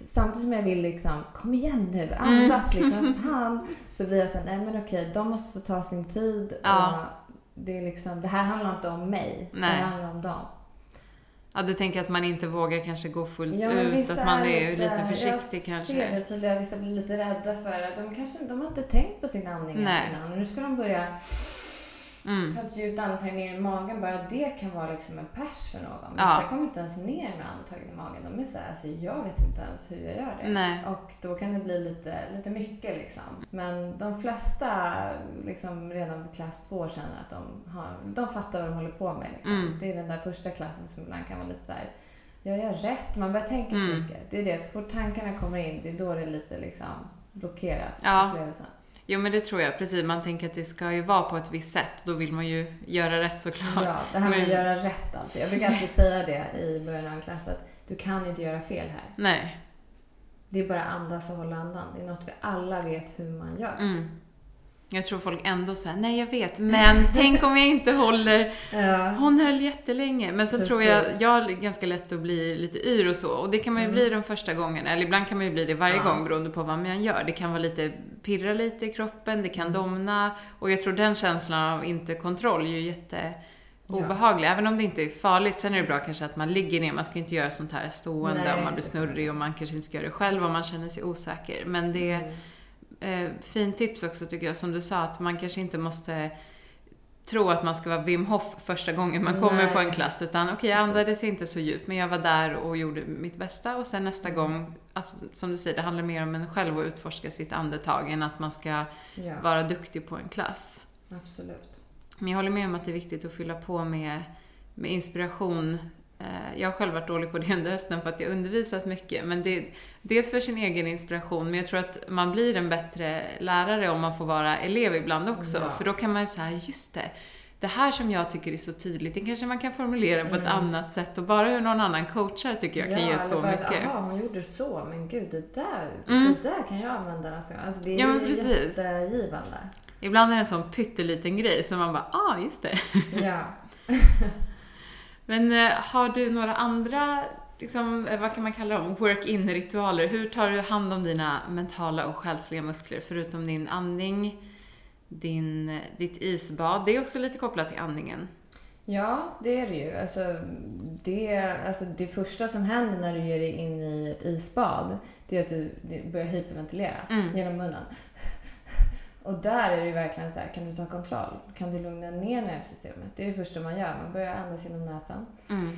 [SPEAKER 2] samtidigt som jag vill liksom, kom igen nu,
[SPEAKER 1] Mm.
[SPEAKER 2] andas liksom, fan. Så blir jag så här, nej men okej, de måste få ta sin tid.
[SPEAKER 1] Ja.
[SPEAKER 2] Och det, är liksom, det här handlar inte om mig,
[SPEAKER 1] Nej.
[SPEAKER 2] det handlar om dem.
[SPEAKER 1] Ja, du tänker att man inte vågar kanske gå fullt
[SPEAKER 2] Ja,
[SPEAKER 1] ut, att man är
[SPEAKER 2] lite-
[SPEAKER 1] lite försiktig
[SPEAKER 2] jag
[SPEAKER 1] kanske.
[SPEAKER 2] ser det tydliga, vissa blir lite rädda för att de kanske de har inte tänkt på sin andning innan. Nu ska de börja
[SPEAKER 1] Mm.
[SPEAKER 2] ta ett djupt andetag ner i magen. Bara det kan vara liksom en pers för någon.
[SPEAKER 1] Ja.
[SPEAKER 2] Vissa kommer inte ens ner med andetaget i magen. De är såhär, alltså jag vet inte ens hur jag gör det.
[SPEAKER 1] Nej.
[SPEAKER 2] Och då kan det bli lite, lite mycket liksom. Men de flesta liksom redan på klass två känner att de, har, de fattar vad de håller på med. Liksom.
[SPEAKER 1] Mm.
[SPEAKER 2] Det är den där första klassen som ibland kan vara lite så här. Gör jag rätt? Man börjar tänka
[SPEAKER 1] Mm.
[SPEAKER 2] mycket. Det är det. Så fort tankarna kommer in, det är då det lite liksom blockeras.
[SPEAKER 1] Ja.
[SPEAKER 2] upplevelsen.
[SPEAKER 1] Jo, men det tror jag. Precis. Man tänker att det ska ju vara på ett visst sätt. Då vill man ju göra rätt såklart.
[SPEAKER 2] Ja, det här med
[SPEAKER 1] Men-
[SPEAKER 2] att göra rätt alltid. Jag brukar alltid säga det i början av en klass att du kan inte göra fel här.
[SPEAKER 1] Nej.
[SPEAKER 2] Det är bara andas och hålla andan. Det är något vi alla vet hur man gör.
[SPEAKER 1] Mm. Jag tror folk ändå säger nej jag vet, men tänk om jag inte håller.
[SPEAKER 2] Ja.
[SPEAKER 1] Hon höll jättelänge. Men så tror jag,
[SPEAKER 2] Precis.
[SPEAKER 1] jag har ganska lätt att bli lite yr och så. Och det kan man ju
[SPEAKER 2] Mm.
[SPEAKER 1] bli de första gångerna. Eller ibland kan man ju bli det varje
[SPEAKER 2] Ja.
[SPEAKER 1] gång beroende på vad man gör. Det kan vara lite, pirra lite i kroppen, det kan
[SPEAKER 2] Mm.
[SPEAKER 1] domna. Och jag tror den känslan av inte kontroll är ju jätte
[SPEAKER 2] Ja.
[SPEAKER 1] obehaglig, även om det inte är farligt. Sen är det bra kanske att man ligger ner, man ska inte göra sånt här stående
[SPEAKER 2] Nej,
[SPEAKER 1] om man blir snurrig och man kanske inte ska göra det själv om man känner sig osäker. Men det är
[SPEAKER 2] Mm.
[SPEAKER 1] Eh, fint tips också tycker jag, som du sa, att man kanske inte måste tro att man ska vara Wim Hof första gången man kommer
[SPEAKER 2] Nej.
[SPEAKER 1] på en klass, utan okej, jag
[SPEAKER 2] Precis.
[SPEAKER 1] andades inte så djupt, men jag var där och gjorde mitt bästa och sen nästa gång, alltså, som du säger, det handlar mer om en själv att utforska sitt andetag än att man ska
[SPEAKER 2] Ja,
[SPEAKER 1] vara duktig på en klass.
[SPEAKER 2] absolut.
[SPEAKER 1] Men jag håller med om att det är viktigt att fylla på med, med inspiration. Eh, Jag har själv varit dålig på det under hösten för att jag undervisat mycket. Men det, dels för sin egen inspiration, men jag tror att man blir en bättre lärare om man får vara elev ibland också.
[SPEAKER 2] Ja.
[SPEAKER 1] För då kan man säga, just det, det här som jag tycker är så tydligt, det kanske man kan formulera på ett
[SPEAKER 2] Mm.
[SPEAKER 1] annat sätt. Och bara hur någon annan coachar tycker jag kan ge så
[SPEAKER 2] bara,
[SPEAKER 1] mycket.
[SPEAKER 2] Jaha, hon gjorde så, men gud, det där,
[SPEAKER 1] Mm.
[SPEAKER 2] det där kan jag använda nästa gång. Alltså, det är
[SPEAKER 1] Ja, men precis.
[SPEAKER 2] jättegivande.
[SPEAKER 1] Ibland är det en sån pytteliten grej som man bara, ah, just det.
[SPEAKER 2] Ja.
[SPEAKER 1] Men eh, har du några andra, liksom, eh, vad kan man kalla dem, work-in-ritualer? Hur tar du hand om dina mentala och själsliga muskler förutom din andning, din, ditt isbad? Det är också lite kopplat till andningen.
[SPEAKER 2] Ja, det är det ju. Alltså det, alltså det första som händer när du ger dig in i ett isbad, det är att du börjar hyperventilera
[SPEAKER 1] Mm.
[SPEAKER 2] genom munnen. Och där är det ju verkligen så här, kan du ta kontroll? Kan du lugna ner nervsystemet? Det är det första man gör. Man börjar andas genom näsan.
[SPEAKER 1] Mm.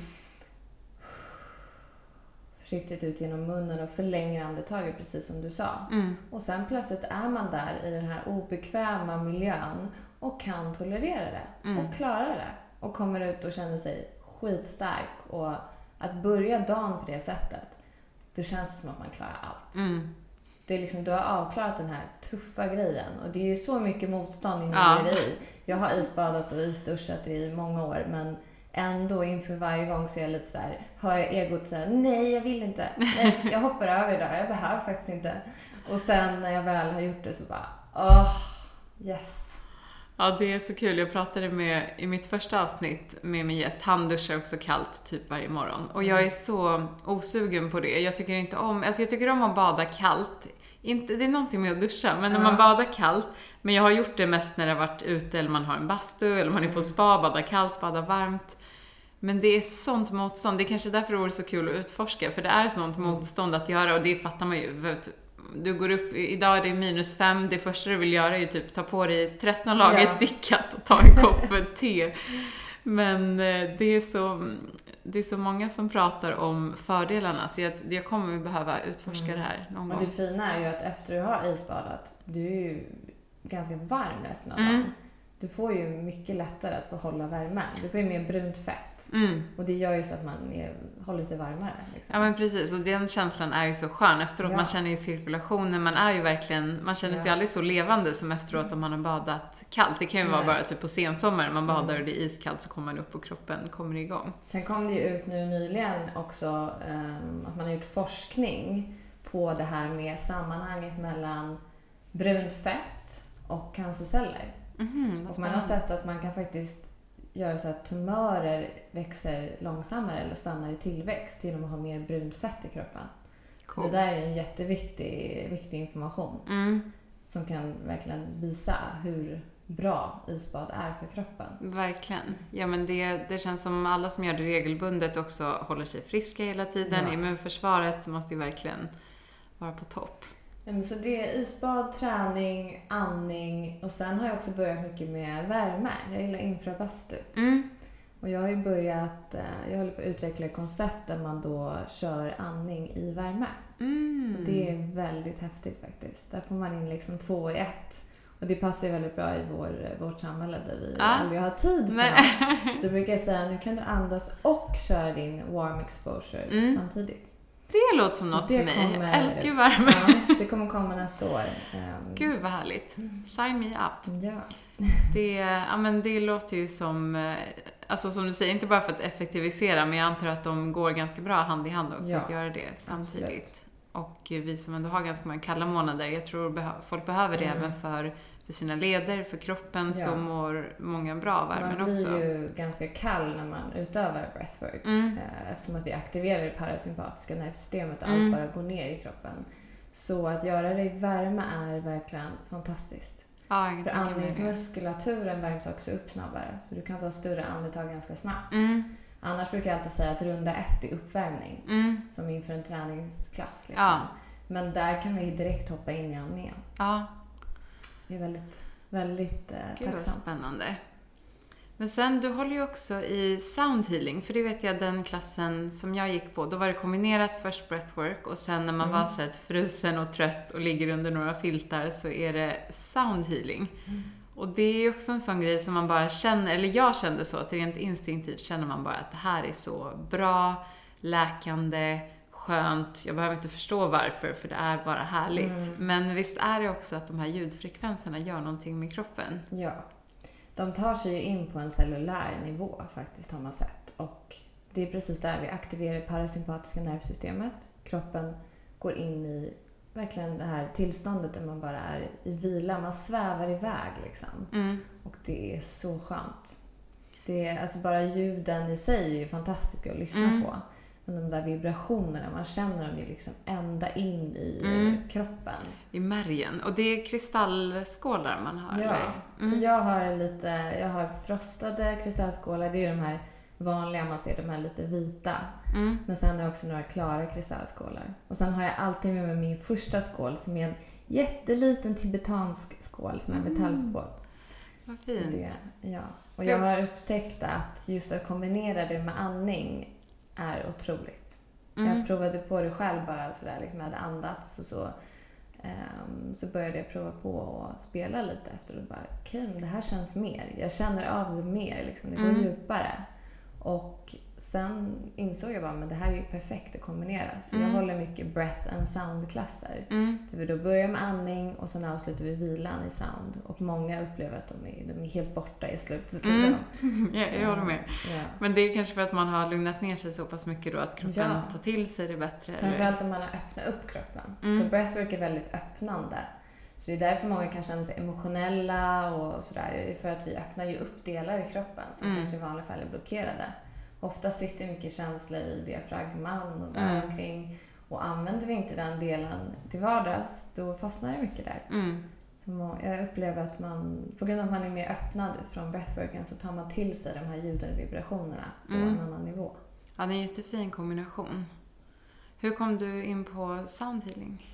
[SPEAKER 2] Försiktigt ut genom munnen och förlänger andetaget precis som du sa.
[SPEAKER 1] Mm.
[SPEAKER 2] Och sen plötsligt är man där i den här obekväma miljön och kan tolerera det
[SPEAKER 1] Mm.
[SPEAKER 2] och klara det. Och kommer ut och känner sig skitstark. Och att börja dagen på det sättet, då känns det som att man klarar allt.
[SPEAKER 1] Mm.
[SPEAKER 2] Det är liksom, du har avklarat den här tuffa grejen. Och det är ju så mycket motstånd innan
[SPEAKER 1] Ja.
[SPEAKER 2] i. Jag har isbadat och isduschat i många år, men ändå inför varje gång så är jag lite så här, har jag egot här, nej jag vill inte, nej jag hoppar över idag, jag behöver faktiskt inte. Och sen när jag väl har gjort det så bara, åh, yes.
[SPEAKER 1] Ja, det är så kul. Jag pratade med, i mitt första avsnitt med min gäst, han duschar också kallt typ varje morgon. Och jag är så osugen på det. Jag tycker inte om, alltså jag tycker om att bada kallt. Inte, det är någonting med att duscha, men när man badar kallt, men jag har gjort det mest när det har varit ute eller man har en bastu eller man är på
[SPEAKER 2] Mm.
[SPEAKER 1] spa, badar kallt, badar varmt. Men det är ett sånt motstånd. Det är kanske därför det vore så kul att utforska, för det är sånt
[SPEAKER 2] Mm.
[SPEAKER 1] motstånd att göra och det fattar man ju. Vet, Du går upp, idag är det minus fem, det första du vill göra är ju typ ta på dig 13 lager
[SPEAKER 2] Ja.
[SPEAKER 1] stickat och ta en kopp te. Men eh, det är, så, det är så många som pratar om fördelarna, så jag, jag kommer behöva utforska
[SPEAKER 2] Mm.
[SPEAKER 1] det här någon
[SPEAKER 2] Och
[SPEAKER 1] gång.
[SPEAKER 2] det fina är ju att efter du har isbadat, du är ju ganska varm resten av
[SPEAKER 1] Mm.
[SPEAKER 2] Du får ju mycket lättare att behålla värmen. Du får ju mer brunt fett.
[SPEAKER 1] Mm.
[SPEAKER 2] Och det gör ju så att man är, håller sig varmare. Liksom.
[SPEAKER 1] Ja men precis, och den känslan är ju så skön efteråt.
[SPEAKER 2] Ja.
[SPEAKER 1] Man känner ju cirkulationen, man är ju verkligen, man känner sig
[SPEAKER 2] Ja.
[SPEAKER 1] aldrig så levande som efteråt om man har badat kallt. Det kan ju vara
[SPEAKER 2] Nej.
[SPEAKER 1] bara typ på sensommaren, man badar
[SPEAKER 2] Mm.
[SPEAKER 1] och det är iskallt så kommer man upp och kroppen kommer igång.
[SPEAKER 2] Sen kom det ju ut nu nyligen också ehm, att man har gjort forskning på det här med sammanhanget mellan brunt fett och cancerceller.
[SPEAKER 1] Vad
[SPEAKER 2] Och man har sett att man kan faktiskt göra så att tumörer växer långsammare eller stannar i tillväxt genom att ha mer brunt fett i kroppen. Så
[SPEAKER 1] Coolt.
[SPEAKER 2] det där är en jätteviktig viktig information
[SPEAKER 1] Mm.
[SPEAKER 2] som kan verkligen visa hur, bra isbad är för kroppen.
[SPEAKER 1] Verkligen. Ja, men det, det känns som alla som gör det regelbundet också håller sig friska hela tiden.
[SPEAKER 2] Ja.
[SPEAKER 1] Immunförsvaret måste ju verkligen vara på topp.
[SPEAKER 2] Men så det är isbad, träning, andning och sen har jag också börjat mycket med värme. Jag gillar infrabastu.
[SPEAKER 1] Mm.
[SPEAKER 2] Och jag har ju börjat, eh, jag håller på att utveckla ett koncept där man då kör andning i värme.
[SPEAKER 1] Mm.
[SPEAKER 2] Och det är väldigt häftigt faktiskt. Där får man in liksom två i ett. Och det passar ju väldigt bra i vår, vårt samhälle där vi
[SPEAKER 1] Ja.
[SPEAKER 2] aldrig har tid för något. Då brukar jag säga nu kan du andas och köra din warm exposure
[SPEAKER 1] Mm.
[SPEAKER 2] samtidigt.
[SPEAKER 1] Det låter som
[SPEAKER 2] Så
[SPEAKER 1] något för mig.
[SPEAKER 2] kommer-
[SPEAKER 1] Jag älskar ju värme.
[SPEAKER 2] Ja, det kommer komma nästa år. Ehm,
[SPEAKER 1] Gud vad härligt. Sign me up.
[SPEAKER 2] Ja.
[SPEAKER 1] Det, ja, men det låter ju som, eh, alltså som du säger, inte bara för att effektivisera, men jag antar att de går ganska bra hand i hand också,
[SPEAKER 2] Ja,
[SPEAKER 1] att göra det samtidigt.
[SPEAKER 2] absolut.
[SPEAKER 1] Och vi som ändå har ganska många kalla månader, jag tror folk behöver det
[SPEAKER 2] Mm.
[SPEAKER 1] även för, för sina leder, för kroppen, så
[SPEAKER 2] Ja.
[SPEAKER 1] mår många bra av värmen
[SPEAKER 2] Man blir
[SPEAKER 1] också.
[SPEAKER 2] ju ganska kall när man utövar breathwork.
[SPEAKER 1] Mm.
[SPEAKER 2] eh, Eftersom att vi aktiverar det parasympatiska nervsystemet och
[SPEAKER 1] Mm.
[SPEAKER 2] allt bara går ner i kroppen. Så att göra det i värme är verkligen fantastiskt.
[SPEAKER 1] Ja,
[SPEAKER 2] För andningsmuskulaturen värms också upp snabbare. Så du kan ta större andetag ganska snabbt.
[SPEAKER 1] Mm.
[SPEAKER 2] Annars brukar jag alltid säga att runda ett är uppvärmning.
[SPEAKER 1] Mm.
[SPEAKER 2] Som inför en träningsklass. Liksom.
[SPEAKER 1] Ja.
[SPEAKER 2] Men där kan vi direkt hoppa in i andningen.
[SPEAKER 1] Ja,
[SPEAKER 2] Det är väldigt, väldigt eh,
[SPEAKER 1] Gud vad
[SPEAKER 2] tacksamt.
[SPEAKER 1] spännande. Men sen, du håller ju också i sound healing, för det vet jag den klassen som jag gick på, då var det kombinerat först breathwork och sen när man
[SPEAKER 2] Mm.
[SPEAKER 1] var så frusen och trött och ligger under några filtar så är det sound healing.
[SPEAKER 2] Mm.
[SPEAKER 1] Och det är ju också en sån grej som man bara känner, eller jag kände så, att rent instinktivt känner man bara att det här är så bra, läkande, skönt. Jag behöver inte förstå varför, för det är bara härligt.
[SPEAKER 2] Mm.
[SPEAKER 1] Men visst är det också att de här ljudfrekvenserna gör någonting med kroppen?
[SPEAKER 2] Ja. De tar sig ju in på en cellulär nivå faktiskt har man sett. Och det är precis där vi aktiverar det parasympatiska nervsystemet. Kroppen går in i verkligen det här tillståndet där man bara är i vila. Man svävar iväg liksom.
[SPEAKER 1] Mm.
[SPEAKER 2] Och det är så skönt. Det är, alltså bara ljuden i sig är ju fantastiska att lyssna
[SPEAKER 1] Mm.
[SPEAKER 2] på. Men de där vibrationerna, man känner dem ju liksom ända in i
[SPEAKER 1] Mm.
[SPEAKER 2] eh, kroppen.
[SPEAKER 1] I märgen. Och det är kristallskålar man har,
[SPEAKER 2] Ja,
[SPEAKER 1] eller?
[SPEAKER 2] så
[SPEAKER 1] Mm.
[SPEAKER 2] jag har lite, jag har frostade kristallskålar. Det är de här vanliga, man ser de här lite vita.
[SPEAKER 1] Mm.
[SPEAKER 2] Men sen har jag också några klara kristallskålar. Och sen har jag alltid med mig min första skål som är en jätteliten tibetansk skål, sån här
[SPEAKER 1] Mm.
[SPEAKER 2] metallskål.
[SPEAKER 1] Vad fint.
[SPEAKER 2] Det, ja. Och jag har upptäckt att just att kombinera det med andning är otroligt.
[SPEAKER 1] Mm.
[SPEAKER 2] Jag provade på det själv bara sådär, liksom jag hade andats och så. ehm, så började jag prova på att spela lite efter och bara, okej, men det här känns mer. Jag känner av det mer, liksom. det går
[SPEAKER 1] Mm.
[SPEAKER 2] djupare. Och sen insåg jag bara, men det här är ju perfekt att kombinera. Så jag
[SPEAKER 1] Mm.
[SPEAKER 2] håller mycket breath and sound-klasser.
[SPEAKER 1] Mm.
[SPEAKER 2] Där vi då börjar med andning och sen avslutar vi vilan i sound. Och många upplever att de är, de är helt borta i slutet.
[SPEAKER 1] Mm.
[SPEAKER 2] liksom.
[SPEAKER 1] Jag, jag håller med.
[SPEAKER 2] Ja.
[SPEAKER 1] Men det är kanske för att man har lugnat ner sig så pass mycket då att kroppen
[SPEAKER 2] Ja.
[SPEAKER 1] tar till sig det bättre. eller?
[SPEAKER 2] Framförallt om man har öppnat upp kroppen.
[SPEAKER 1] Mm.
[SPEAKER 2] Så breathwork är väldigt öppnande. Så det är därför många kan känna sig emotionella och sådär. För att vi öppnar ju upp delar i kroppen som
[SPEAKER 1] Mm.
[SPEAKER 2] kanske i vanliga fall är blockerade. Ofta sitter mycket känslor i diafragman och där
[SPEAKER 1] Mm.
[SPEAKER 2] omkring. Och använder vi inte den delen till vardags, då fastnar det mycket där.
[SPEAKER 1] Mm.
[SPEAKER 2] Så jag upplever att man, på grund av att man är mer öppnad från breathworken så tar man till sig de här ljuden och vibrationerna på
[SPEAKER 1] Mm.
[SPEAKER 2] en annan nivå.
[SPEAKER 1] Ja, det är en jättefin kombination. Hur kom du in på sound healing?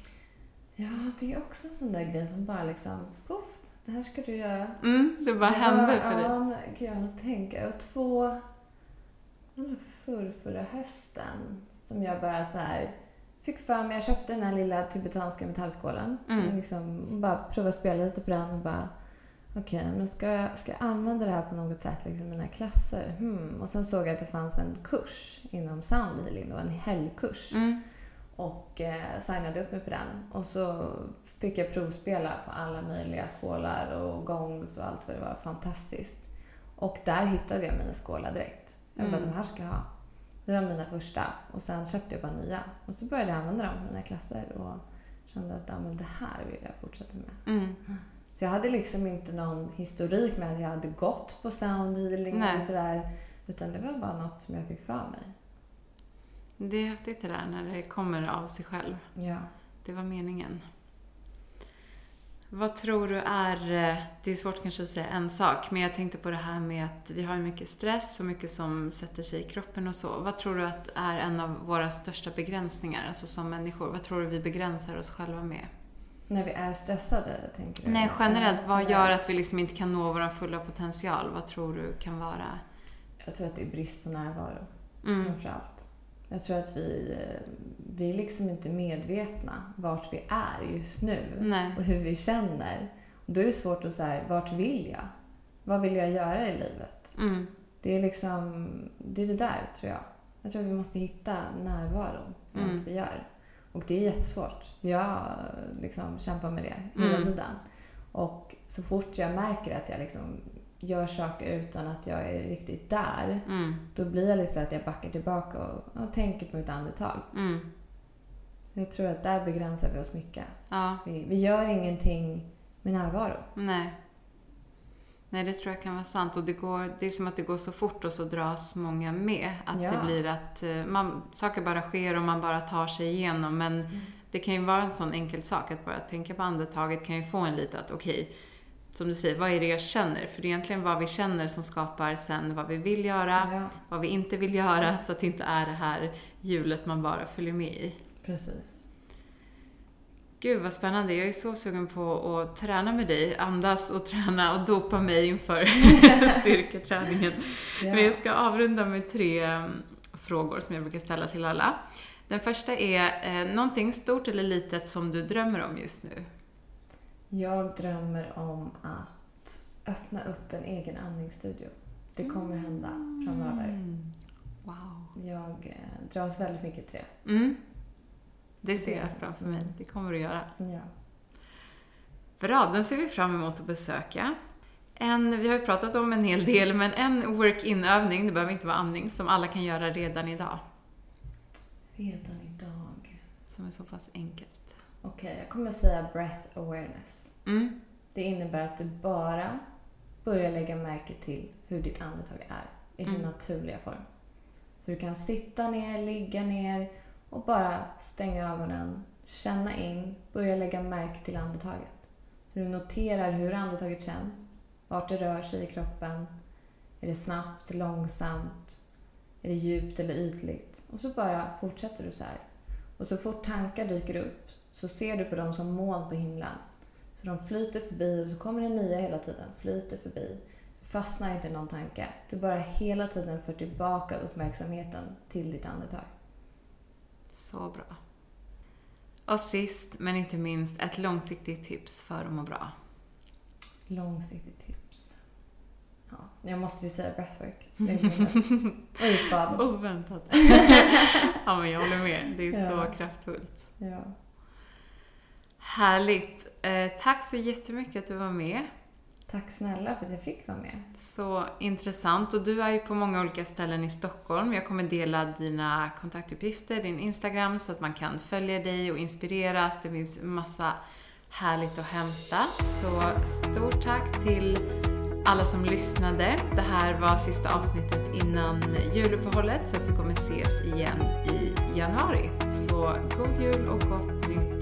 [SPEAKER 2] Ja, det är också en sån där grej som bara liksom, poff, det här ska du göra.
[SPEAKER 1] Mm, det bara hände för dig.
[SPEAKER 2] Ja, nej, gud, jag måste tänka. Och två, förr, förra hösten, som jag bara så här fick för mig. Jag köpte den här lilla tibetanska metallskålen.
[SPEAKER 1] Mm.
[SPEAKER 2] Liksom bara prova spela lite på den och bara Okej, men ska jag, ska jag använda det här på något sätt liksom, i mina klasser? Hmm. Och sen såg jag att det fanns en kurs inom sound healing, då, en helgkurs.
[SPEAKER 1] Mm.
[SPEAKER 2] Och eh, signade upp mig på den. Och så fick jag provspela på alla möjliga skålar och gongs och allt vad det var. Fantastiskt. Och där hittade jag mina skålar direkt. Jag bara,
[SPEAKER 1] Mm.
[SPEAKER 2] de här ska jag ha. Det var mina första. Och sen köpte jag bara nya. Och så började jag använda dem i mina klasser och kände att ja, men det här vill jag fortsätta med.
[SPEAKER 1] Mm.
[SPEAKER 2] Så jag hade liksom inte någon historik med att jag hade gått på sound healing
[SPEAKER 1] Nej.
[SPEAKER 2] eller sådär. Utan det var bara något som jag fick för mig.
[SPEAKER 1] Det är häftigt det där när det kommer av sig själv.
[SPEAKER 2] Ja.
[SPEAKER 1] Det var meningen. Vad tror du är, eh, det är svårt kanske att säga en sak, men jag tänkte på det här med att vi har mycket stress och mycket som sätter sig i kroppen och så. Vad tror du att är en av våra största begränsningar, alltså som människor? Vad tror du vi begränsar oss själva med?
[SPEAKER 2] När vi är stressade, tänker du?
[SPEAKER 1] Nej, generellt. Vad gör att vi liksom inte kan nå vår fulla potential? Vad tror du kan vara?
[SPEAKER 2] Jag tror att det är brist på närvaro,
[SPEAKER 1] Mm.
[SPEAKER 2] framförallt. Jag tror att vi, eh, vi är liksom inte medvetna vart vi är just nu
[SPEAKER 1] Nej.
[SPEAKER 2] och hur vi känner. Och då är det svårt att säga, vart vill jag? Vad vill jag göra i livet?
[SPEAKER 1] Mm.
[SPEAKER 2] Det är liksom, det är det där tror jag. Jag tror att vi måste hitta närvaron i
[SPEAKER 1] Mm.
[SPEAKER 2] allt vi gör. Och det är jättesvårt. Jag liksom kämpar med det hela
[SPEAKER 1] Mm.
[SPEAKER 2] tiden. Och så fort jag märker att jag liksom gör saker utan att jag är riktigt där,
[SPEAKER 1] Mm.
[SPEAKER 2] då blir det liksom att jag backar tillbaka och, och tänker på mitt andetag.
[SPEAKER 1] Mm.
[SPEAKER 2] Så jag tror att där begränsar vi oss mycket.
[SPEAKER 1] Ja.
[SPEAKER 2] Vi, vi gör ingenting med närvaro.
[SPEAKER 1] Nej. Nej, det tror jag kan vara sant. Och det, går, det är som att det går så fort och så dras många med. Att
[SPEAKER 2] Ja.
[SPEAKER 1] det blir att eh, man, saker bara sker och man bara tar sig igenom. Men det kan ju vara en sån enkel sak att bara tänka på andetaget kan ju få en lite att okej, som du säger, vad är det jag känner? För det är egentligen vad vi känner som skapar sen vad vi vill göra,
[SPEAKER 2] Ja,
[SPEAKER 1] vad vi inte vill göra, så att det inte är det här hjulet man bara följer med i.
[SPEAKER 2] precis.
[SPEAKER 1] Gud vad spännande. Jag är så sugen på att träna med dig, andas och träna och dopa mig inför styrketräningen.
[SPEAKER 2] Ja.
[SPEAKER 1] Men jag ska avrunda med tre mm, frågor som jag brukar ställa till alla. Den första är eh, någonting stort eller litet som du drömmer om just nu.
[SPEAKER 2] Jag drömmer om att öppna upp en egen andningsstudio. Det kommer hända framöver.
[SPEAKER 1] Mm. Wow.
[SPEAKER 2] Jag eh, dras väldigt mycket till det.
[SPEAKER 1] Mm. Det ser jag framför mig. Det kommer du göra.
[SPEAKER 2] Ja.
[SPEAKER 1] Bra, den ser vi fram emot att besöka. En, vi har ju pratat om en hel del, men en work-in-övning, det behöver inte vara andning, som alla kan göra redan idag.
[SPEAKER 2] Redan idag.
[SPEAKER 1] Som är så pass enkelt.
[SPEAKER 2] Okej, jag kommer säga breath awareness.
[SPEAKER 1] Mm.
[SPEAKER 2] Det innebär att du bara börjar lägga märke till hur ditt andetag är i sin
[SPEAKER 1] Mm.
[SPEAKER 2] naturliga form. Så du kan sitta ner, ligga ner och bara stänga ögonen, känna in, börja lägga märke till andetaget. Så du noterar hur andetaget känns, vart det rör sig i kroppen. Är det snabbt, långsamt? Är det djupt eller ytligt? Och så bara fortsätter du så här. Och så fort tankar dyker upp så ser du på dem som moln på himlen. Så de flyter förbi och så kommer det nya hela tiden. Flyter förbi. Du fastnar inte i någon tanke. Du bara hela tiden för tillbaka uppmärksamheten till ditt andetag.
[SPEAKER 1] Så bra. Och sist, men inte minst, ett långsiktigt tips för att må bra.
[SPEAKER 2] Långsiktigt tips. Ja, jag måste ju säga breathwork. Och isbad.
[SPEAKER 1] Oväntat. ja, men jag håller med. Det är
[SPEAKER 2] Ja.
[SPEAKER 1] så kraftfullt.
[SPEAKER 2] Ja.
[SPEAKER 1] Härligt. Eh, tack så jättemycket att du var med.
[SPEAKER 2] Tack snälla för att jag fick vara med.
[SPEAKER 1] Så intressant. Och du är ju på många olika ställen i Stockholm. Jag kommer dela dina kontaktuppgifter, din Instagram, så att man kan följa dig och inspireras. Det finns massa härligt att hämta. Så stort tack till alla som lyssnade. Det här var sista avsnittet innan juluppehållet, så att vi kommer ses igen i januari. Så god jul och gott nytt